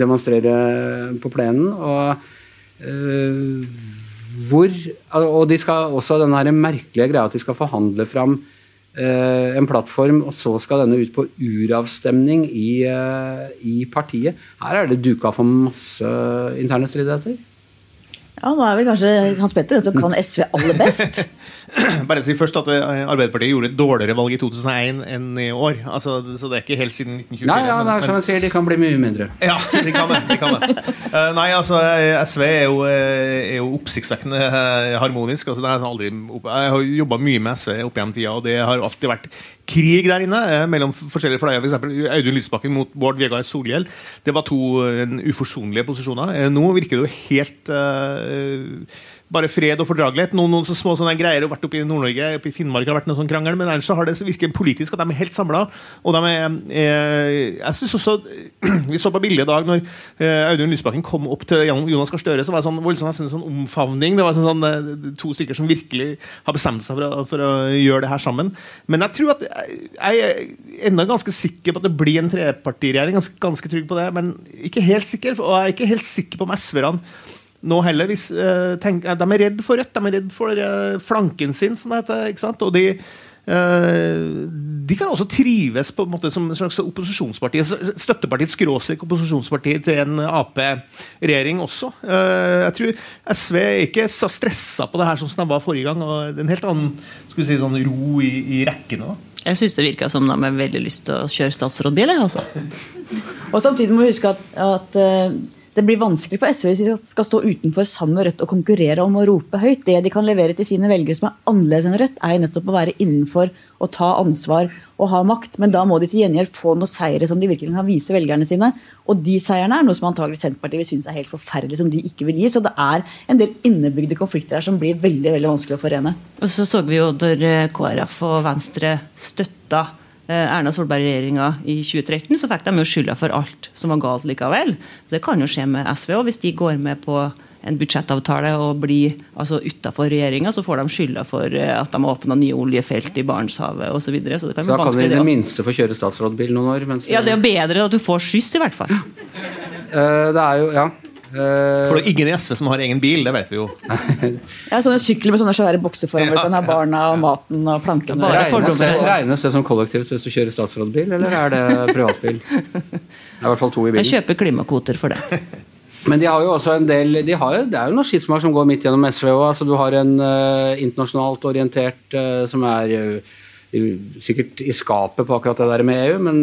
demonstrere på plenen. og eh, hvor, og de skal også den her merkelige greia at de skal forhandle fram en plattform, og så skal denne ut på uravstemning i, i partiet. Her er det duka for masse interne stridigheter. Ja, nå er vel kanskje Hans Petter den som kan SV aller best. Bare si først at eh, Arbeiderpartiet gjorde et dårligere valg i 2001 enn i år. Altså, så det er ikke helt siden 1924. Nei, ja, det er som jeg sier, de kan bli mye mindre. Ja, de kan det. De kan det. Eh, nei, altså, eh, SV er jo, er jo oppsiktsvekkende harmonisk. Altså, opp- jeg har jobba mye med SV opp gjennom tida, og det har alltid vært krig der inne eh, mellom forskjellige fløyer. For eksempel Audun Lysbakken mot Bård Vegar Solhjell. Det var to uforsonlige posisjoner. Eh, nå virker det jo helt eh, bare fred og fordragelighet. Noen, noen så små sånne greier har vært oppe i Nord-Norge, oppe i Finnmark har vært noen sånn krangel, men ellers så har det virket politisk at de er helt samla. Og de er eh, Jeg synes også Vi så på bildet i dag når eh, Audun Lysbakken kom opp til Jonas Gahr Støre, så var det sånn voldsomt nesten sånn omfavning. Det var sånn, sånn eh, to stykker som virkelig har bestemt seg for å, for å gjøre det her sammen. Men jeg tror at jeg er ennå ganske sikker på at det blir en trepartiregjering. Ganske, ganske trygg på det, men ikke helt sikker. Og jeg er ikke helt sikker på om SV-erne nå heller. Hvis, eh, tenk, de er redd for Rødt, de er redd for eh, flanken sin, som det heter. ikke sant? Og de, eh, de kan også trives på en måte som en slags opposisjonsparti. Støttepartiet skråstrek opposisjonsparti til en Ap-regjering også. Eh, jeg tror SV er ikke så stressa på det her som de var forrige gang. og Det er en helt annen skulle vi si, sånn ro i, i rekkene. da. Jeg syns det virka som de har veldig lyst til å kjøre statsrådbil. Altså. Og samtidig må vi huske at, at eh, det blir vanskelig for SV hvis de skal stå utenfor sammen med Rødt og konkurrere om å rope høyt. Det de kan levere til sine velgere som er annerledes enn Rødt, er nettopp å være innenfor og ta ansvar og ha makt. Men da må de til gjengjeld få noen seire som de virkelig kan vise velgerne sine. Og de seirene er noe som antagelig Senterpartiet vil synes er helt forferdelig, som de ikke vil gi. Så det er en del innebygde konflikter her som blir veldig veldig vanskelig å forene. Og så så vi jo eh, KrF og Venstre støtta Erna Solberg-regjeringa i 2013, så fikk de jo skylda for alt som var galt likevel. Det kan jo skje med SV òg. Hvis de går med på en budsjettavtale og blir altså utafor regjeringa, så får de skylda for eh, at de har åpna nye oljefelt i Barentshavet osv. Så, videre. så det kan Så da kan vi i det minste få kjøre statsrådbil noen år. Ja, Det er bedre at du får skyss, i hvert fall. Eh, det er jo, ja. Eh, For det er ingen i SV som har egen bil, det vet vi jo. Ja, sånne sykler med sånne svære bokseformer, foran hvor du kan ha barna og maten og plankene. Bare regnes, det, regnes det som kollektivt hvis du kjører statsrådbil, eller er det privatbil? Det er i hvert fall to i Jeg kjøper klimakvoter for det. Men de har jo også en del de har, Det er jo noen skismaer som går midt gjennom SV òg. Altså, du har en uh, internasjonalt orientert uh, som er i- sikkert i skapet på akkurat det der med EU, men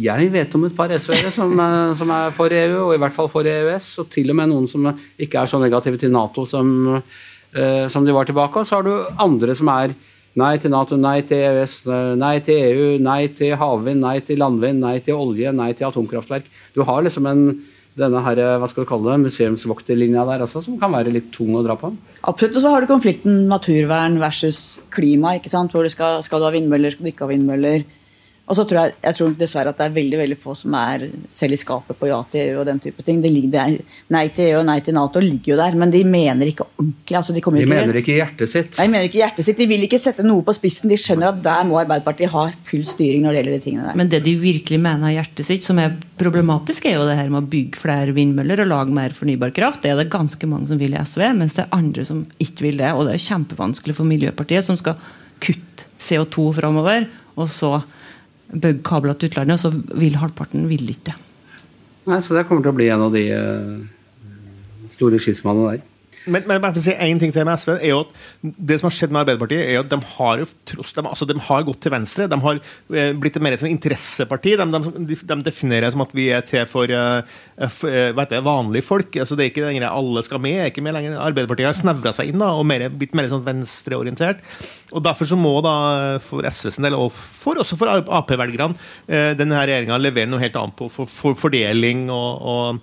jeg vet om et par SV-ere som, som er for EU, og i hvert fall for EØS, og til og med noen som ikke er så negative til Nato som, eh, som de var tilbake. Og så har du andre som er Nei til Nato, nei til EØS, nei til EU, nei til havvind, nei til landvind, nei til olje, nei til atomkraftverk. Du har liksom en denne her, hva skal du kalle det, museumsvokterlinja der også, som kan være litt tung å dra på. Absolutt, og så har du konflikten naturvern versus klima. ikke sant? Hvor du skal, skal du ha vindmøller, skal du ikke ha vindmøller? Og så tror jeg, jeg tror dessverre at det er veldig veldig få som er selv i skapet på ja til EU og den type ting. Det ligger, det er, nei til EU og nei til Nato ligger jo der, men de mener ikke ordentlig. altså De, De ikke, mener ikke i hjertet sitt. Nei, de mener ikke hjertet sitt. De vil ikke sette noe på spissen. De skjønner at der må Arbeiderpartiet ha full styring når det gjelder de tingene der. Men det de virkelig mener av hjertet sitt, som er problematisk, er jo det her med å bygge flere vindmøller og lage mer fornybar kraft. Det er det ganske mange som vil i SV, mens det er andre som ikke vil det. Og det er kjempevanskelig for Miljøpartiet, som skal kutte CO2 framover, og så bygge kabler til utlandet, og så vil halvparten vil ikke det. Så det kommer til å bli en av de eh, store skismannene der. Men, men bare for å si en ting til med SV er jo at Det som har skjedd med Arbeiderpartiet, er at de har jo tross de, altså de har gått til venstre. De har eh, blitt mer et interesseparti. De, de, de definerer som at vi er til for uh, for uh, det, vanlige folk. altså Det er ikke lenger alle skal med. er ikke med lenger. Arbeiderpartiet har snevra seg inn da, og mer, blitt mer sånn venstreorientert. Og Derfor så må da for SV del, og for, også for Ap-velgerne, uh, denne regjeringa levere noe helt annet på for, for fordeling og, og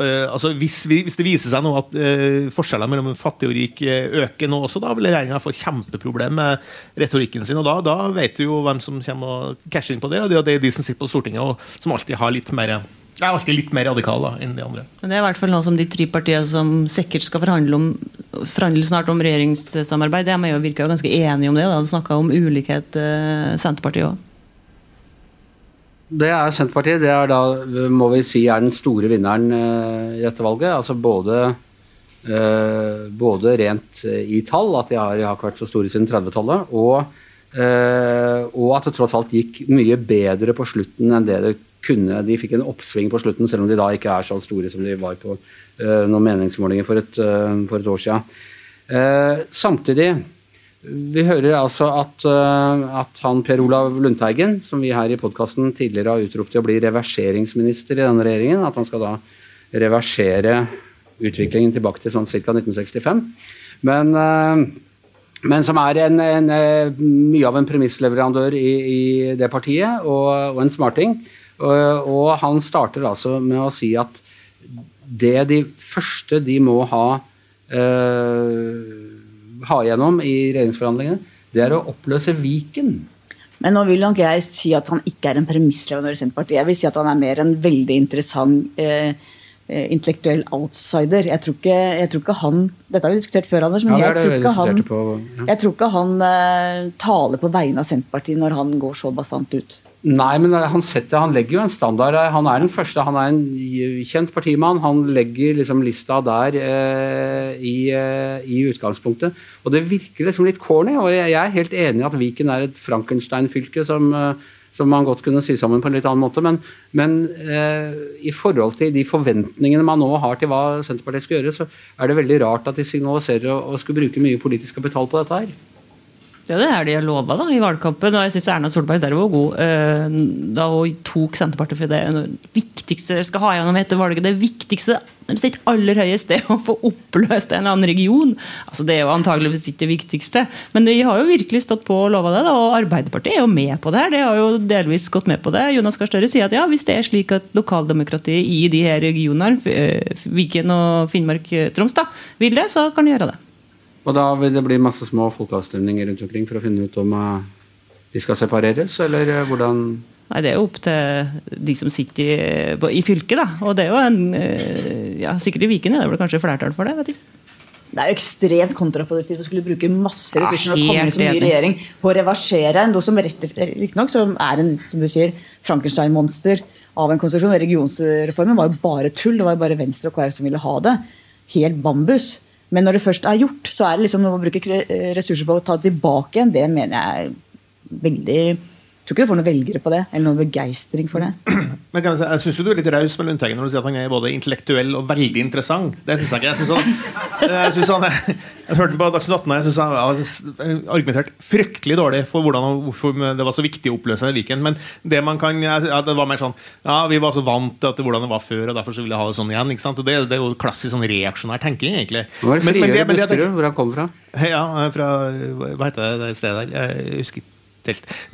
eh, altså hvis, vi, hvis det viser seg nå at eh, forskjellene mellom fattig og rik øker nå også, da vil regjeringa få kjempeproblem med retorikken sin. og Da, da vet vi jo hvem som kommer og casher inn på det, og det er de som sitter på Stortinget og som alltid har litt mer jeg er alltid litt mer radikal da, enn de andre. Men Det er i hvert fall noe som de tre partiene som sikkert skal forhandle, om, forhandle snart om regjeringssamarbeid, de er jo virker ganske enige om det. da, De snakka om ulikhet, Senterpartiet òg. Det er Senterpartiet. Det er da, må vi si, er den store vinneren uh, i dette valget. Altså både, både rent uh, i tall, at de har, ikke vært så store siden 30-tallet, og, og, at det tross alt gikk mye bedre på slutten enn det det kunne. De fikk en oppsving på slutten, selv om de da ikke er så store som de var på noen meningsmålinger for et, for et år siden. samtidig vi hører altså at, eh, at, han Per Olav Lundteigen, som vi her i podkasten tidligere har utropt til å bli reverseringsminister i denne regjeringen, at han skal da reversere utviklingen tilbake til sånn ca. 1965. Men, eh, men, som er en, en, eh, mye av en premissleverandør i, i det partiet, og, og en smarting. Og, og, han starter altså med å si at det de første de må ha øh, ha gjennom i regjeringsforhandlingene, det er å oppløse Viken. Men nå vil nok jeg si at han ikke er en premissleverandør i Senterpartiet. Jeg vil si at han er mer en veldig interessant eh, eh intellektuell outsider. Jeg tror, ikke, jeg tror, ikke, han Dette har vi diskutert før, Anders, men ja, jeg, tror ikke han, på, ja. jeg tror ikke han uh, taler på vegne av Senterpartiet når han går så bastant ut. Nei, men han, setter, han, legger jo en standard. Han er den første, han er en kjent partimann. Han legger liksom lista der eh, i, eh, i, utgangspunktet. Og det virker liksom litt corny. Og jeg, jeg er helt enig i at Viken er et Frankenstein-fylke som, eh, som, man godt kunne sy sammen på en litt annen måte. Men, men eh, i forhold til de forventningene man nå har til hva Senterpartiet skal gjøre, så er det veldig rart at de signaliserer å, å skulle bruke mye politisk kapital på dette her. Det er det har lova i valgkampen. og jeg synes Erna Solberg der var god. Eh, da hun tok Senterpartiet for det viktigste dere skal ha gjennom etter valget, det viktigste det sitter aller høyest, det å få oppløst en eller annen region. Altså Det er jo antageligvis ikke det viktigste. Men de har jo virkelig stått på og lova det. Da, og Arbeiderpartiet er jo med på det her. De har jo delvis gått med på det. Jonas Gahr Støre sier at ja, hvis det er slik at lokaldemokratiet i de her regionene, eh, Viken og Finnmark, eh, Troms, da, vil det, så kan de gjøre det. Og da vil det bli masse små folkeavstemninger rundt omkring for å finne ut om uh, de skal separeres, eller uh, hvordan Nei, Det er jo opp til de som sitter i, i fylket, da. Og det er jo en uh, ja, Sikkert i Viken er det vel kanskje flertall for det. vet ikke. Det er jo ekstremt kontraproduktivt å skulle bruke masse ressurser og kommer som ny regjering på å reversere noe som riktignok er en som du sier, Frankenstein-monster av en konstruksjon. Regionsreformen var jo bare tull. Det var jo bare Venstre og KrF som ville ha det. Helt bambus. Men når det først er gjort, så er det liksom noe å bruke ressurser på å ta tilbake igjen. Det mener jeg er veldig tror ikke du får noen velgere på det, eller noen begeistring for det. Men kan jeg, si, jeg syns du er litt raus med Lundteigen når du sier at han er både intellektuell og veldig interessant. Det syns jeg ikke. Jeg, synes han, jeg, synes han, jeg hørte på Dagsnytt 18 jeg synes han har argumentert fryktelig dårlig for hvordan hvorfor det var så viktig å oppløse Viken. Men det man kan ja, det var mer sånn Ja, vi var så vant til hvordan det var før, og derfor så ville jeg ha det sånn igjen. ikke sant? Og Det, det er jo klassisk sånn reaksjonær tenking, egentlig. Hvor er det Buskerud, hvor han kommer fra? Ja, fra Hva heter det, det stedet der? Jeg husker ikke.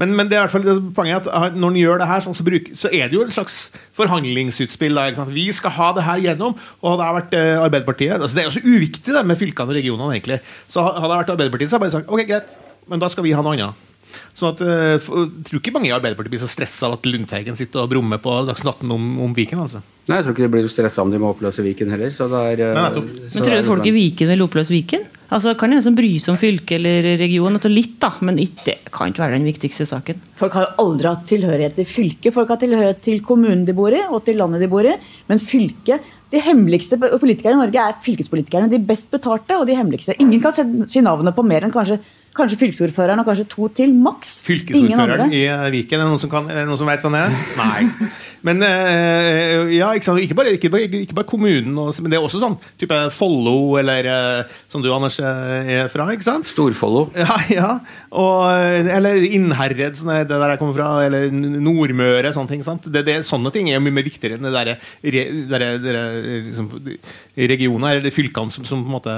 Men, men, det er i hvert fall det poenget at når han gjør det her, sånn, så, bruk, så, er det jo en slags forhandlingsutspill. Da, Vi skal ha det her gjennom. Og hadde har vært eh, Arbeiderpartiet altså Det er jo så uviktig det med fylkene og regionene. egentlig Så hadde det vært Arbeiderpartiet, så hadde jeg bare sagt ok, greit, men da skal vi ha noe annet. Sånn at, jeg uh, tror ikke mange i Arbeiderpartiet blir så stressa av at Lundteigen sitter og brummer på Dagsnytt 18 om, om, Viken. altså. Nei, Jeg tror ikke de blir så stressa om de må oppløse Viken heller. Så det er, Nei, Men tror du folk i Viken vil oppløse Viken? Altså, Kan en bry seg om fylke eller region? altså Litt, da, men det kan ikke være den viktigste saken. Folk har jo aldri hatt tilhørighet til fylket. Folk har tilhørighet til kommunen de bor i, og til landet de bor i. Men fylket de hemmeligste politikerne i Norge er fylkespolitikerne. De best betalte og de hemmeligste. Ingen kan si navnet på mer enn kanskje Kanskje fylkesordføreren og kanskje to til, maks. Fylkesordføreren i Viken, er det noen som, kan, er noen som vet hvem det er? Nei. Men øh, ja, ikke, ikke, bare, ikke, bare, ikke, bare, kommunen, men det er også sånn type Follo, eller øh, som du, Anders, eh, er fra. ikke sant? Storfollo. Ja, ja. Og, eller Innherred, sånn det der jeg kommer fra. Eller Nordmøre. sånne ting. sant? Det, det, sånne ting er jo mye mer viktigere enn det der, der, der, liksom, regionene eller fylkene som, som, på en måte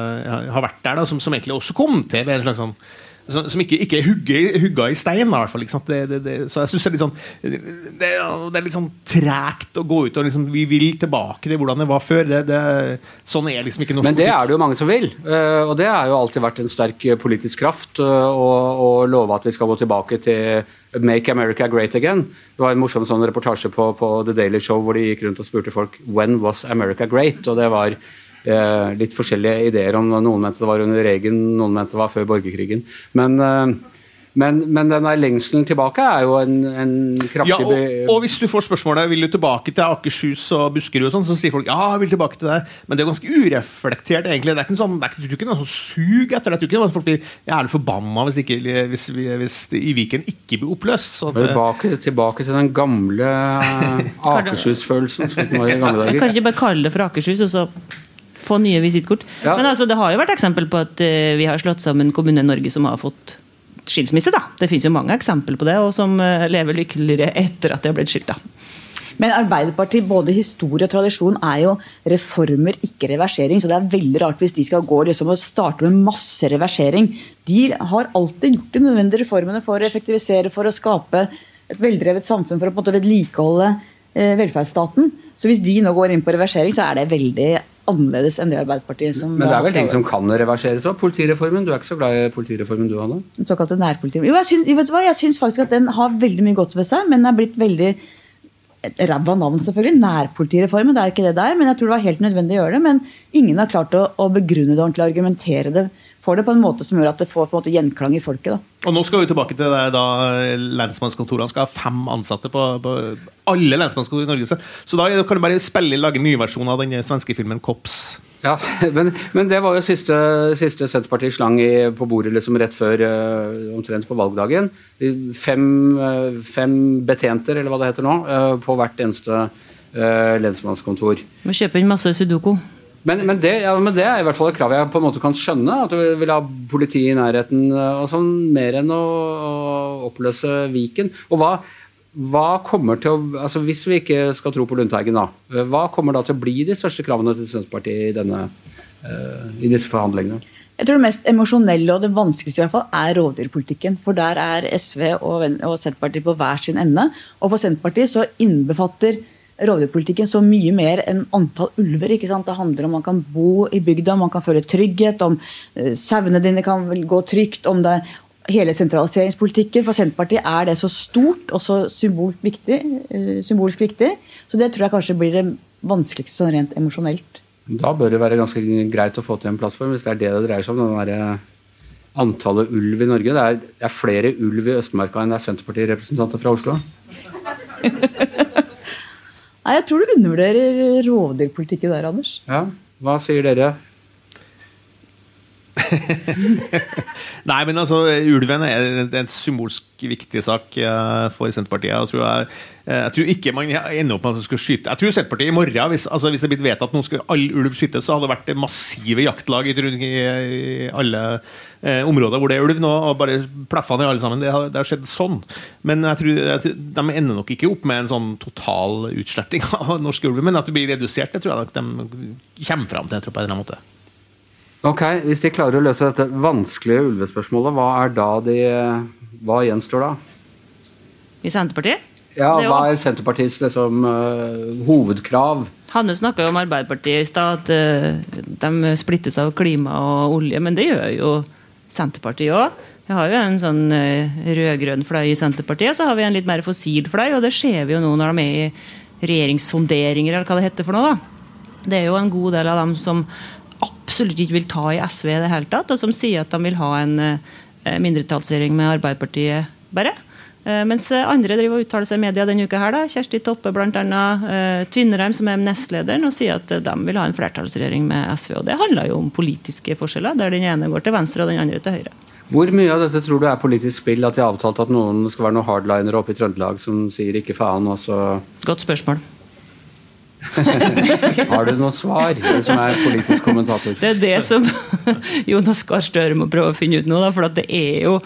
har vært der, da, som, som egentlig også kom til ved en slags sånn som, ikke, ikke er hugga i stein. i hvert fall? Det, det, det, så jeg synes det er litt sånn det, er litt sånn tregt å gå ut og liksom Vi vil tilbake til hvordan det var før. Det, sånn er liksom ikke norsk Men det er det jo mange som vil. Eh, og det har jo alltid vært en sterk politisk kraft eh, å love at vi skal gå tilbake til Make America Great Again. Det var en morsom sånn reportasje på, på The Daily Show hvor de gikk rundt og spurte folk When was America great? Og det var eh, litt forskjellige ideer om Noen mente det var under Regen, noen mente det var før borgerkrigen. Men eh, men, men denne lengselen tilbake er jo en, en kraftig ja, og, og, hvis du får spørsmålet vil du tilbake til Akershus og Buskerud, og sånn, så sier folk ja, jeg vil tilbake til det. Men det er ganske ureflektert, egentlig. Det er ikke sånn, det er ikke, du tror ikke noe sug etter det. du tror ikke folk blir jævlig forbanna hvis, ikke, hvis, hvis, i Viken ikke blir oppløst. Så tilbake, tilbake, til den gamle Akershus-følelsen gamle dager. Kan ikke bare kalle det for Akershus, og så få nye visittkort. Ja. Men altså, det har jo vært eksempel på at uh, vi har slått sammen Kommune-Norge som har fått skilsmisse. da. Det finnes jo mange eksempler på det, og som uh, lever lykkeligere etter at de har blitt skilt. da. Men Arbeiderpartiet, både historie og tradisjon, er jo reformer, ikke reversering. Så det er veldig rart hvis de skal gå liksom, og starte med masse reversering. De har alltid gjort de nødvendige reformene for å effektivisere, for å skape et veldrevet samfunn, for å på en måte vedlikeholde eh, velferdsstaten. Så hvis de nå går inn på reversering, så er det veldig annerledes enn det Arbeiderpartiet som Men det er vel ting som kan reverseres òg? Politireformen? Du er ikke så glad i politireformen du, Hanne? Den såkalte nærpolitireformen. Jo, jeg syns, vet du hva? jeg syns faktisk at den har veldig mye godt ved seg, men den er blitt veldig Ræva navn, selvfølgelig. Nærpolitireformen, det er ikke det der. Men jeg tror det var helt nødvendig å gjøre det. Men ingen har klart å, å begrunne det ordentlig, argumentere det for det på en måte som gjør at det får på en måte gjenklang i folket. Da. Og Nå skal vi tilbake til det da lensmannskontorene skal ha fem ansatte på, på alle lensmannskontor i Norge. Så da kan du bare spille lage en ny versjon av den svenske filmen 'Kops'. Ja, men, men, det var jo siste, siste Senterpartiet slang i, på bordet liksom rett før uh, omtrent på valgdagen. Fem, uh, fem, betjenter, eller hva det heter nå, uh, på hvert eneste lensmannskontor. Må kjøpe inn masse sudoku. Men, men, det, ja, men, det, er i hvert fall et krav jeg på en måte kan skjønne. At du vil ha politi i nærheten og sånn, mer enn å, å oppløse Viken. Og hva, hva, kommer til å altså Hvis vi ikke skal tro på Lundteigen, da, hva kommer da til å bli de største kravene til Senterpartiet i, denne, uh, i disse forhandlingene? Jeg tror Det mest emosjonelle og det vanskeligste i hvert fall er rovdyrpolitikken. For der er SV og, og Senterpartiet på hver sin ende. Og for Senterpartiet så innbefatter rovdyrpolitikken så mye mer enn antall ulver. ikke sant? Det handler om man kan bo i bygda, man kan føle trygghet, om uh, sauene dine kan gå trygt, om det hele sentraliseringspolitikken. For Senterpartiet er det så stort og så viktig. Uh, symbolsk viktig. Så det tror jeg kanskje blir det vanskeligste sånn rent emosjonelt. Da bør det være ganske greit å få til en plattform, hvis det er det det dreier seg om. den der Antallet ulv i Norge. Det er, det er flere ulv i Østmarka enn det er Senterpartirepresentanter fra Oslo. Nei, Jeg tror du undervurderer rovdyrpolitikken der, Anders. Ja, Hva sier dere? Nei, men altså, ulven er en symbolsk viktig sak eh, for Senterpartiet. Jeg tror, jeg, eh, jeg tror ikke man ender opp med at man skal skyte Jeg tror Senterpartiet i morgen, hvis, altså, hvis det blitt vedtatt at nå skal all ulv skytes, så hadde det vært massive jaktlag i, i alle eh, områder hvor det er ulv nå, og bare pleffa ned alle sammen. Det har, det har, skjedd sånn. Men jeg tror, jeg, de ender nok ikke opp med en sånn total utsletting av norske ulver, men at det blir redusert, det tror jeg nok de kommer fram til. Jeg tror på en eller annen måte. Ok, Hvis de klarer å løse dette vanskelige ulvespørsmålet, hva er da de Hva gjenstår da? I Senterpartiet? Ja, Hva er Senterpartiets liksom, uh, hovedkrav? Hanne snakka om Arbeiderpartiet i stad, at uh, de splittes av klima og olje. Men det gjør jo Senterpartiet òg. Vi har jo en sånn uh, rød-grønn fløy i Senterpartiet, så har vi en litt mer fossil fløy. Og det ser vi jo nå når de er i regjeringssonderinger, eller hva det heter for noe. da. Det er jo en god del av dem som absolutt ikke vil ta i SV i det hele tatt, og som sier at de vil ha en eh, mindretallsregjering med Arbeiderpartiet bare. Eh, mens andre driver og uttaler seg i media denne uka. her da, Kjersti Toppe bl.a. Eh, Tvinnereim, som er nestlederen, og sier at de vil ha en flertallsregjering med SV. og Det handler jo om politiske forskjeller, der den ene går til venstre og den andre til høyre. Hvor mye av dette tror du er politisk spill? At de har avtalt at noen skal være noen hardlinere oppe i Trøndelag som sier ikke faen, og så Godt spørsmål. Har du noe svar, du som er politisk kommentator? Det er det som Jonas Gahr Støre må prøve å finne ut nå. For det er jo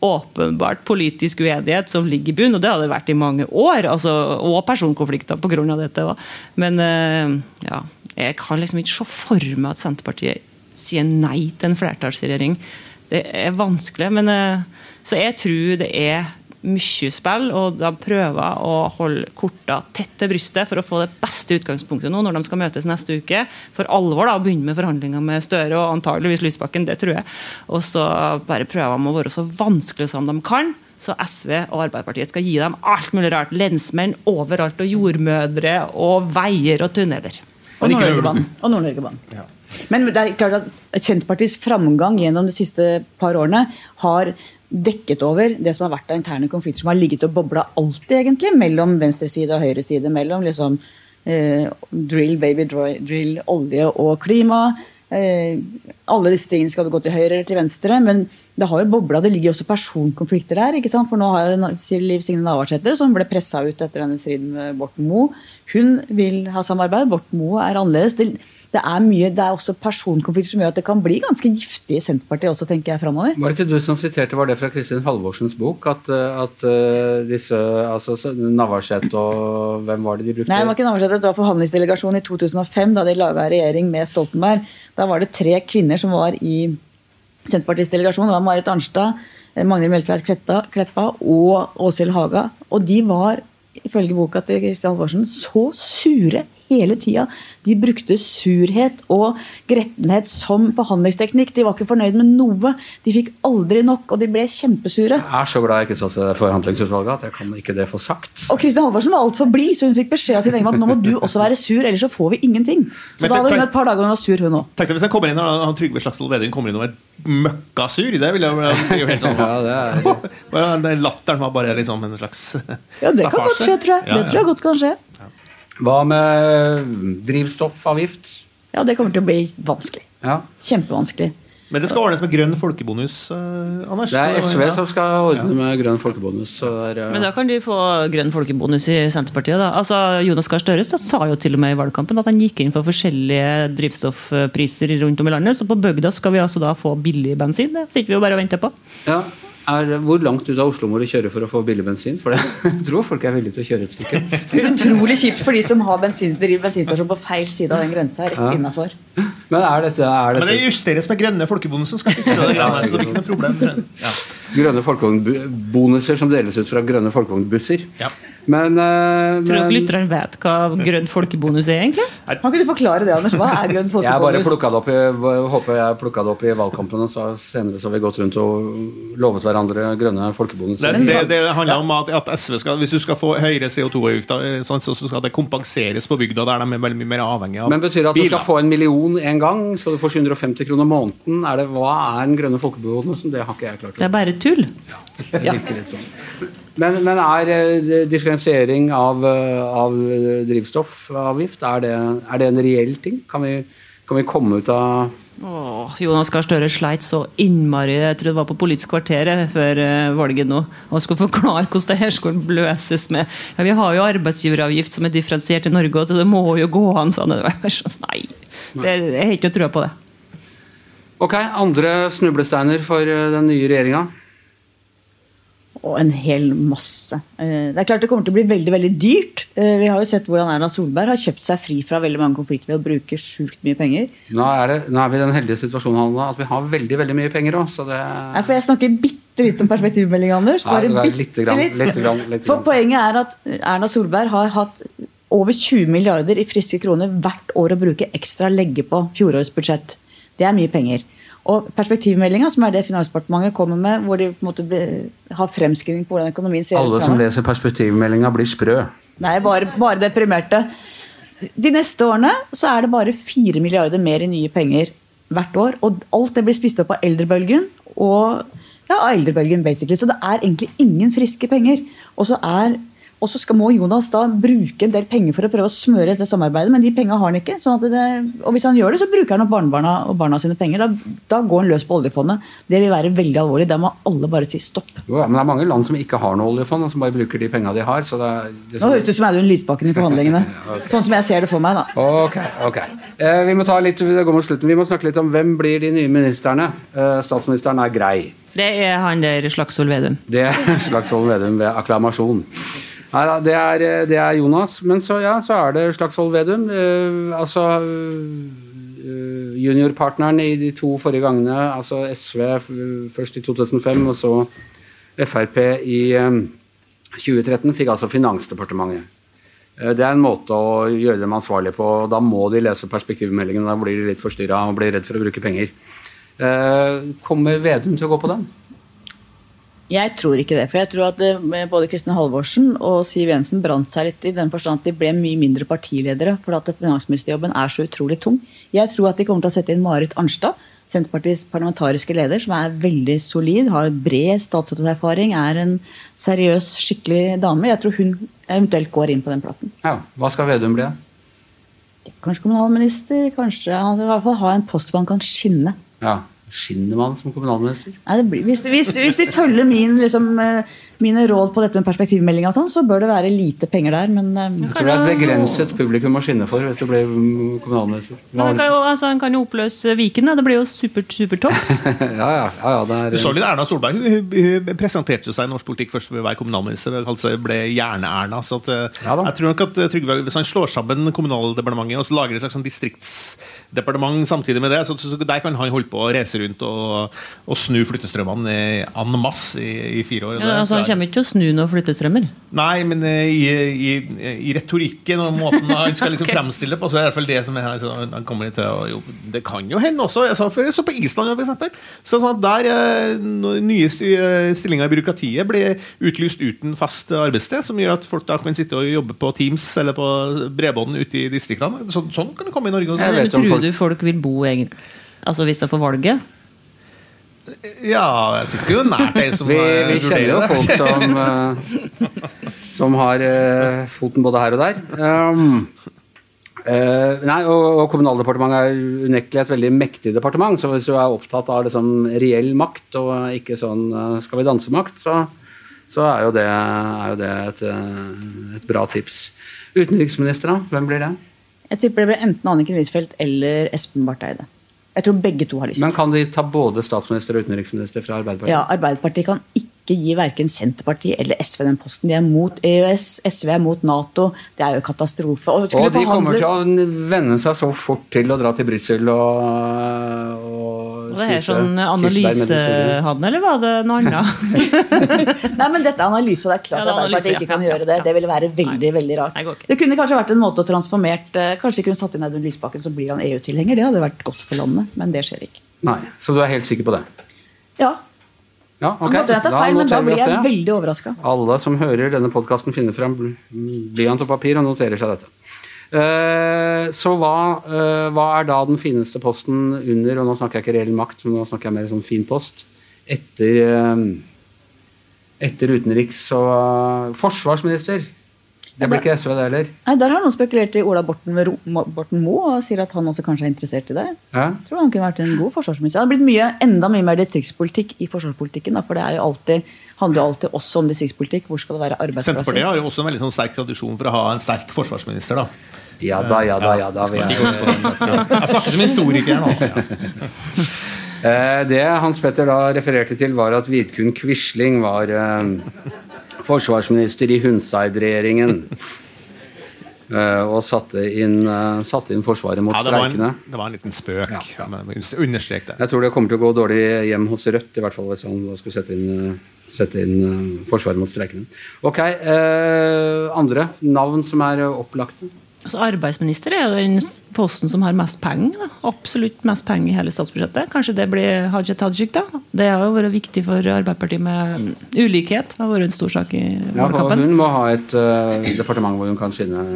åpenbart politisk uenighet som ligger i bunn, og det har det vært i mange år. Altså, og personkonflikter pga. dette. Men eh, ja, jeg kan liksom ikke se for meg at Senterpartiet sier nei til en flertallsregjering det er vanskelig. Men, eh, så jeg tror det er mye spill, og de prøver å holde korta tett til brystet for å få det beste utgangspunktet nå når de skal møtes neste uke. For alvor da, å begynne med forhandlinger med Støre og antageligvis Lysbakken, det tror jeg. Og så bare prøver de å være så vanskelig som de kan. Så SV og Arbeiderpartiet skal gi dem alt mulig rart. Lensmenn overalt, og jordmødre, og veier og tunneler. Og Nord-Norgebanen. Og Nord-Norgebanen. Ja. Men det er klart at Senterpartiets framgang gjennom de siste par årene har dekket over det som har vært av interne konflikter som har ligget og bobla alltid, egentlig, mellom venstreside og høyreside. Mellom liksom eh, drill, baby drill, olje og klima. Eh, alle disse tingene skal gå til høyre eller til venstre. Men det har jo bobla, det ligger også personkonflikter der. ikke sant? For nå har jo Liv Signe Navarsete, som ble pressa ut etter denne striden med Borten Moe, hun vil ha samarbeid. Borten Moe er annerledes. Det, det er mye, det er også personkonflikter som gjør at det kan bli ganske giftig i Senterpartiet også, tenker jeg, framover. Var det ikke du som siterte, var det fra Kristin Halvorsens bok, at, at uh, disse altså Navarsete og Hvem var det de brukte? Nei, det var ikke Navarsete, det var forhandlingsdelegasjonen i 2005, da de laga regjering med Stoltenberg. Da var det tre kvinner som var i Senterpartiets delegasjon. Det var Marit Arnstad, Magnhild Meltveit Kleppa og Åshild Haga. Og de var ifølge boka til Kristin Halvorsen så sure hele tida. De brukte surhet og grettenhet som forhandlingsteknikk. De var ikke fornøyd med noe. De fikk aldri nok, og de ble kjempesure. Jeg er så glad jeg ikke satt i forhandlingsutvalget at jeg kan ikke det få sagt. Og Kristin Halvorsen var altfor blid, så hun fikk beskjed av sin egen at nå må du også være sur, ellers så får vi ingenting. Så Men, da hadde hun et par dager hun var sur, hun òg. Tenk deg hvis jeg kommer inn og han Trygve Slagsvold Vedum kommer inn og er møkkasur. Det vil jeg jo helt sånn ja, er... Latteren var bare liksom en slags Ja, det kan godt skje, tror jeg. Det tror jeg godt kan skje. Hva med drivstoffavgift? Ja, det kommer til å bli vanskelig. Ja. Kjempevanskelig. Men det skal ordnes med grønn folkebonus, uh, Anders? Det er SV som skal ordne med grønn folkebonus. Der, ja. Men da kan de få grønn folkebonus i Senterpartiet, da. Altså, Jonas Gahr Støre sa jo til og med i valgkampen at han gikk inn for forskjellige drivstoffpriser rundt om i landet. Så på bygda skal vi altså da få billig bensin. Det sitter vi jo bare og venter på. Ja, er, hvor langt ut av Oslo må du kjøre for å få billig bensin? For det, jeg tror folk er villige til å kjøre et stykke. Det er utrolig kjipt for de som har bensin, bensinstasjon på feil side av den grensa. Rett ja. Innenfor. Men er dette, er dette... Men det justeres med grønne som Skal fikse det, greiene, så det blir ikke noe problem. Ja. Grønne folkevognbonuser som deles ut fra grønne folkevognbusser. Ja. Men, uh, Tror dere lytteren vet hva grønn folkebonus er, egentlig? Kan ikke du forklare det, Anders? Hva er grønn folkebonus? Jeg bare plukka det opp i, håper jeg plukka det opp i valgkampen, og så senere så har vi gått rundt og lovet hverandre grønne folkebonuser. Det, det, det handler om at, at, SV skal, hvis du skal få høyere CO2-avgifter, eh, sånn, så skal det kompenseres på bygda, der de er veldig mye mer avhengig av Men Betyr det at biler. du skal få en million en gang? Skal du få 750 kroner måneden? Er det, hva er den grønne folkebonusen? Det har ikke jeg klart. Det er bare tull. Ja. Men, men er eh, differensiering av, eh, av drivstoffavgift er det, er det, en reell ting? Kan vi, kan vi komme ut av Åh, Jonas Gahr Støre sleit så innmari jeg tror det var på Politisk kvarter før uh, valget nå, Han skulle forklare hvordan det her skulle løses med ja, Vi har jo arbeidsgiveravgift som er differensiert i Norge, og det må jo gå an sånn. Nei, det, jeg har ikke trua på det. Ok, Andre snublesteiner for den nye regjeringa? Og en hel masse. Eh, det er klart det kommer til å bli veldig veldig dyrt. Eh, vi har jo sett hvordan Erna Solberg har kjøpt seg fri fra veldig mange konflikter ved å bruke sjukt mye penger. Nå er, det, nå er vi i den heldige situasjonen at vi har veldig veldig mye penger òg, det Nei, for Jeg snakker bitte litt om perspektivmelding, Anders. Bare Nei, bitte litt. litt, grann, litt For poenget er at Erna Solberg har hatt over 20 milliarder i friske kroner hvert år å bruke ekstra legge på fjorårets budsjett. Det er mye penger. Og perspektivmeldinga, som er det Finansdepartementet kommer med, hvor de på en måte har fremskrivning på hvordan økonomien ser ut Alle som leser perspektivmeldinga, blir sprø. Nei, bare, bare deprimerte. De neste årene så er det bare 4 milliarder mer i nye penger hvert år. Og alt det blir spist opp av eldrebølgen og ja, av eldrebølgen, basically. Så det er egentlig ingen friske penger. Og så er og så skal, må Jonas da bruke en del penger for å prøve å smøre dette samarbeidet, men de pengene har han ikke. Sånn det, og hvis han gjør det, så bruker han opp barnebarna og barna sine penger. Da, da, går han løs på oljefondet. Det vil være veldig alvorlig. Da må alle bare si stopp. Jo, men det er mange land som ikke har noe oljefond, og som bare bruker de pengene de har. Så det, det Nå høres det ut som Audun Lysbakken i forhandlingene. okay. Sånn som jeg ser det for meg, da. Ok, ok. Eh, vi må ta litt, det går mot slutten. Vi må snakke litt om hvem blir de nye ministerne. Eh, statsministeren er grei. Det er han der Slagsvold Vedum. Det er Slagsvold Vedum ved akklamasjon. Nei da, det, det, er Jonas. Men så, ja, så er det Slagsvold Vedum. Uh, altså uh, eh, juniorpartneren i de to forrige gangene, altså SV først i 2005 og så Frp i eh, 2013, fikk altså Finansdepartementet. Uh, Det er en måte å gjøre dem ansvarlige på. Da må de lese perspektivmeldingen. Da blir de litt forstyrra og blir redd for å bruke penger. Eh, Kommer Vedum til å gå på den? Jeg tror ikke det. For jeg tror at eh, både Kristin Halvorsen og Siv Jensen brant seg litt i den forstand at de ble mye mindre partiledere. For at finansministerjobben er så utrolig tung. Jeg tror at de kommer til å sette inn Marit Arnstad, Senterpartiets parlamentariske leder, som er veldig solid, har bred statsrådserfaring, er en seriøs, skikkelig dame. Jeg tror hun eventuelt går inn på den plassen. Ja, Hva skal Vedum bli? Kanskje kommunalminister, kanskje Han skal i hvert fall ha en post hvor han kan skinne. Ja, Skinner man som kommunalminister? Nei, blir, hvis, hvis, hvis de følger min, liksom, eh, mine råd på dette med perspektivmeldinga, sånn, så bør det være lite penger der. Men eh, Jeg tror det er et begrenset publikum å skinne for hvis du blir mm, kommunalminister. Men han kan jo, altså, en kan jo oppløse Viken, da. det blir jo supert, supertopp. ja, ja, ja, ja, det Du så er litt Erna Solberg hun, hun, hun presenterte seg i norsk politikk først ved å være kommunalminister. Altså ble Jerne-Erna. så at, eh, Ja da. jeg tror nok at eh, Trygve, Hvis han slår sammen Kommunaldepartementet og så lager et slags sånn distriktsdepartement samtidig med det, så, så, der kan han holde på å reise rundt og, og snu flyttestrømmene en masse i, i fire år. og Ja, altså, kommer ikke til å snu noen flyttestrømmer. Nei, men eh, i, i, i retorikken og måten han skal liksom okay. fremstille på, så er det i hvert fall det som er altså, han kommer til å, jo, Det kan jo hende også. Jeg så, jeg så på Island, for eksempel. Så sånn at der eh, nye eh, stillinger i byråkratiet blir utlyst uten fast arbeidssted, som gjør at folk da kan sitte og jobbe på Teams eller på bredbånd ute i distriktene. Så, sånn kan det komme i Norge også. Jeg Men vet om tror folk- du folk vil bo egentlig Altså hvis de får valget? Ja, jeg sitter jo nært deg som vi, vi kjenner jo folk som, eh, som har eh, foten både her og der. Um, uh, nei, og, og Kommunaldepartementet er unektelig et veldig mektig departement. Så hvis du er opptatt av liksom, reell makt og ikke sånn skal vi danse-makt, så, så er jo det, er jo det et, et bra tips. Utenriksminister, da? Hvem blir det? jeg tipper det blir enten Anniken Huitfeldt eller Espen Barth Eide. Jeg tror begge to har lyst. Men kan de ta både statsminister og utenriksminister fra Arbeiderpartiet? Ja, Arbeiderpartiet kan ikke gi verken Senterpartiet eller SV den posten. De er mot EØS, SV er mot Nato. Det er jo katastrofe. Og, Og de kommer til å venne seg så fort til å dra til Brussel og, og det er sånn analysehavn, eller var det noe annet? Nei, men dette er analyse, og det er klart Ja, det er at Arbeiderpartiet analyse, ikke kan gjøre det. Det ville være veldig veldig rart. Nei. Det kunne kanskje vært en måte å transformert eh, Kanskje de kunne satt inn Audun Lysbakken, så blir han EU-tilhenger. Det hadde vært godt for landet, men det skjer ikke. Nei, Så du er helt sikker på det? Ja, Ja, okay. godt hende jeg tar feil, men da blir jeg veldig overraska. Alle som hører denne podkasten, finner frem bl- blyant og papir og noterer seg dette. Eh, så hva, eh, hva er da den fineste posten under, og nå snakker jeg ikke reell makt, men nå snakker jeg mer sånn fin post, etter, eh, etter utenriks og forsvarsminister? Det blir ikke SV, det heller. Nei, Der har noen spekulert i Ola Borten, Ro Mo- Borten Moe og sier at han også kanskje er interessert i det. Ja? Jeg tror han kunne vært en god forsvarsminister. Det har blitt mye, enda mye mer distriktspolitikk i forsvarspolitikken. Da, for det er jo alltid, handler jo alltid også om distriktspolitikk. Hvor skal det være arbeidsplasser? Senterpartiet har jo også en veldig sånn sterk tradisjon for å ha en sterk forsvarsminister. da. Ja da, ja da, ja da. Vi er, Jeg snakker som historiker nå. Eh, det Hans Petter da refererte til, var at Vidkun Quisling var eh, forsvarsminister i Hundseid-regjeringen. Eh, og satte inn, eh, satte inn Forsvaret mot Ja, det, var streikene. en, det var en liten spøk. Ja, Understrek det. Jeg tror det kommer til å gå dårlig hjem hos Rødt, i hvert fall hvis han skulle sette inn, eh, sette inn Forsvaret mot streikene. Ok, eh, andre navn som er opplagte? Altså, arbeidsminister er jo den posten som har mest penger. Da. Absolutt mest penger i hele statsbudsjettet. Kanskje det blir Hadia Tajik, da. Det har jo vært viktig for Arbeiderpartiet med ulikhet. Det har vært en stor sak i Ja, hun må ha et uh, departement hvor hun kan skinne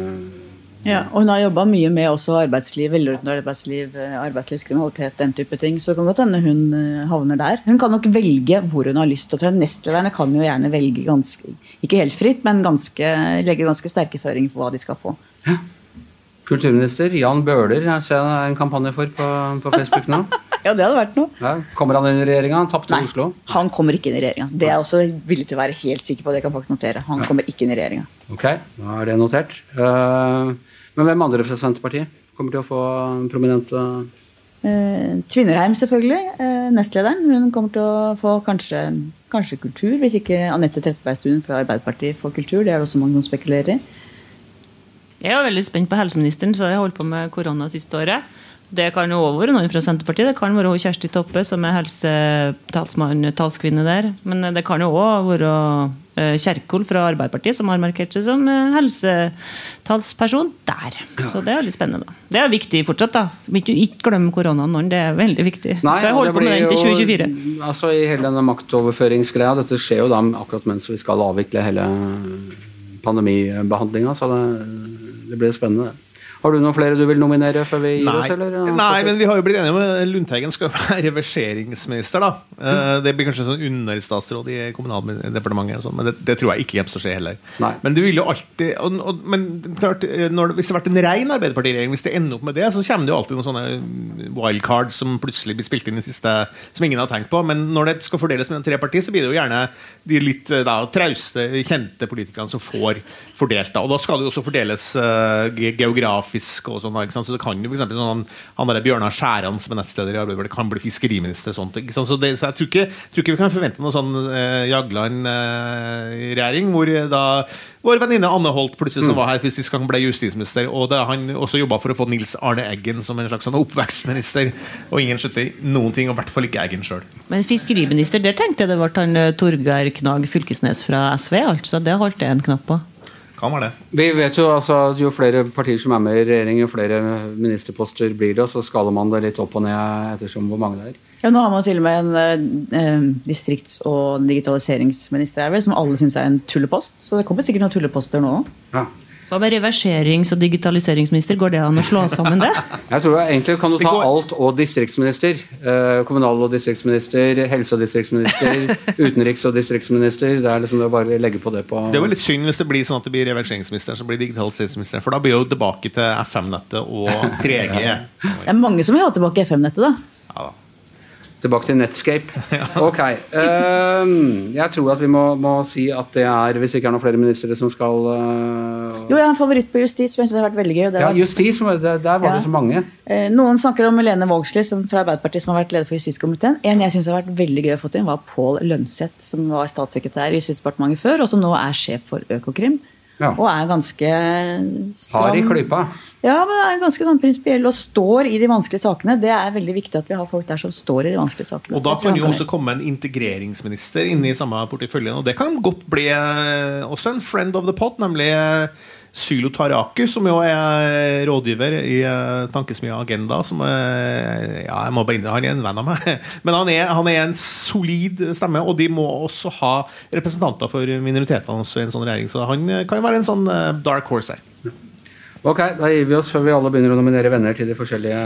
Ja, og hun har jobba mye med også arbeidsliv, velordnet arbeidsliv, eh, arbeidslivskriminalitet, den type ting. Så det kan godt hende hun eh, havner der. Hun kan nok velge hvor hun har lyst til å tre. Nestlederne kan jo gjerne velge ganske, ikke helt fritt, men ganske, legge ganske sterke føringer for hva de skal få. Kulturminister Jan Bøhler jeg ser er en kampanje for på, på Facebook nå. Ja, det hadde vært noe. Ja, kommer han inn i regjeringa? Tapte Nei, Oslo. han kommer ikke inn i regjeringa. Det er jeg også villig til å være helt sikker på. Det kan folk notere. Han kommer ikke inn i regjeringa. Ok, da er det notert. Eh, men hvem andre fra Senterpartiet kommer til å få prominente Eh, Tvinnerheim, selvfølgelig. Eh, nestlederen. Hun kommer til å få kanskje, kanskje kultur, hvis ikke Anette Trettebergstuen fra Arbeiderpartiet får kultur. Det er det også mange som spekulerer i. Jeg er veldig spent på helseministeren, så jeg holdt på med korona siste året. Det kan jo være noen fra Senterpartiet. Det kan være Kjersti Toppe, som er helsetalskvinne der. Men det kan jo òg være eh, Kjerkol fra Arbeiderpartiet, som har markert seg som eh, helsetalsperson der. Så det er veldig spennende. Det er viktig fortsatt, da. Ikke, ikke glem koronaen nå, det er veldig viktig. Nei, Skal jeg holde på med den til 2024? Jo, altså I hele denne maktoverføringsgreia, dette skjer jo da akkurat mens vi skal avvikle hele pandemibehandlinga, så det, det blir spennende. Har du noen flere du vil nominere før vi gir oss? Eller? Nei, men vi har jo blitt enige om at Lundteigen skal være reverseringsminister. da. Eh, Det blir kanskje sånn understatsråd i Kommunaldepartementet, sånn, men det, det tror jeg ikke kommer til å skje heller. Nei. Men det vil jo alltid og, og, Men klart, eh, når, hvis det har vært en ren Arbeiderpartiregjering, hvis det ender opp med det, så kommer det jo alltid noen sånne wildcards som plutselig blir spilt inn i siste, som ingen har tenkt på. Men når det skal fordeles mellom tre partier, så blir det jo gjerne de litt eh, da, trauste, kjente politikerne som får fordelt. da, Og da skal det jo også fordeles uh, ge- geografisk og sånn. Så det kan jo for eksempel sånn, han der Bjørnar Skjæran som er nestleder i Arbeiderpartiet, kan bli fiskeriminister. og sånt, ikke sant? Så, det, så jeg tror ikke, tror ikke vi kan forvente noe sånn eh, Jagland-regjering, hvor da vår venninne Anne Holt plutselig som var her sist gang ble justisminister, og da han også jobba for å få Nils Arne Eggen som en slags sånn oppvekstminister, og ingen skjønte noen ting, og i hvert fall ikke Eggen sjøl. Men fiskeriminister, der tenkte jeg det ble han eh, Torgeir Knag Fylkesnes fra SV. altså Det holdt jeg en knapp på. Kan være det. Vi vet jo altså at jo flere partier som er med i regjering, jo flere ministerposter blir det, og så skaler man det litt opp og ned ettersom hvor mange det er. Ja, Nå har man til og med en eh, distrikts- og digitaliseringsminister her, vel, som alle syns er en tullepost. Så det kommer sikkert noen tulleposter nå òg. Ja. Hva med reverserings- og digitaliseringsminister? Går det an å slå sammen det? Jeg tror egentlig kan du ta alt og distriktsminister. Eh, kommunal- og distriktsminister, helse- og distriktsminister, utenriks- og distriktsminister. Det er liksom det å bare legge på det på Det er jo litt synd hvis det blir sånn at det blir reverseringsministeren som blir digitaliseringsministeren, for da blir jo tilbake til FM-nettet og 3G. Det er mange som vil ha tilbake FM-nettet, da. Ja, da. Tilbake til Netscape. Ok. ehm, jeg tror at vi må, må si at det er, hvis det ikke er noen flere ministre som skal eh, Jo, jeg har en favoritt på justis, som jeg synes har vært veldig gøy. det Ja, var- justis, der, der var Ja. det så mange. Eh, Noen snakker om Lene Vågslid som fra Arbeiderpartiet som har vært leder for justiskomiteen. En jeg syns har vært veldig gøy å få til, var Pål Lønseth, som var statssekretær i Justisdepartementet før, og som nå er sjef for Økokrim. Ja. Og er ganske stram. Har i klypa. Ja, men er ganske sånn prinsipiell og står i de vanskelige sakene. Det er veldig viktig at vi har folk der som står i de vanskelige sakene. Og da kan jo også komme en integreringsminister inn i samme porteføljen. Og det kan godt bli eh, også en friend of the pot, nemlig eh, Sylo Taraku, som jo er rådgiver i eh, Tankesmia Agenda. Som er, ja, jeg må bare innrømme, Han er en venn av meg. Men han er, han er en solid stemme, og de må også ha representanter for minoritetene også i en sånn regjering. Så han kan kan være en sånn eh, dark horse her. Ok, da gir vi oss før vi alle begynner å nominere venner til de forskjellige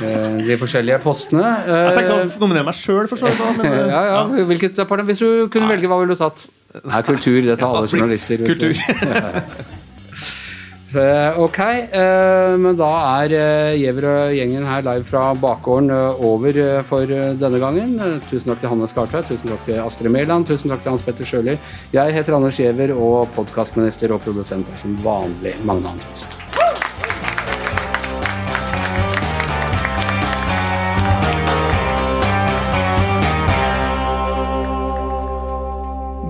eh, De forskjellige postene. Jeg tenkte Eh, å nominere meg sjøl, for så vidt. eh, ja, ja, hvilket departement? Hvis du kunne velge, hva ville du tatt? Nei, kultur. Det tar alle journalister. kultur. Eh, ok, eh, men da er uh, Giæver og gjengen her live fra bakgården eh, over eh, for eh, denne gangen. Eh, tusen takk til Hanne Skartveit, tusen takk til Astrid Mæland, tusen takk til Hans Petter Sjøli. Jeg heter Anders Giæver, og podkastminister og produsent er som vanlig Magne Antonsen.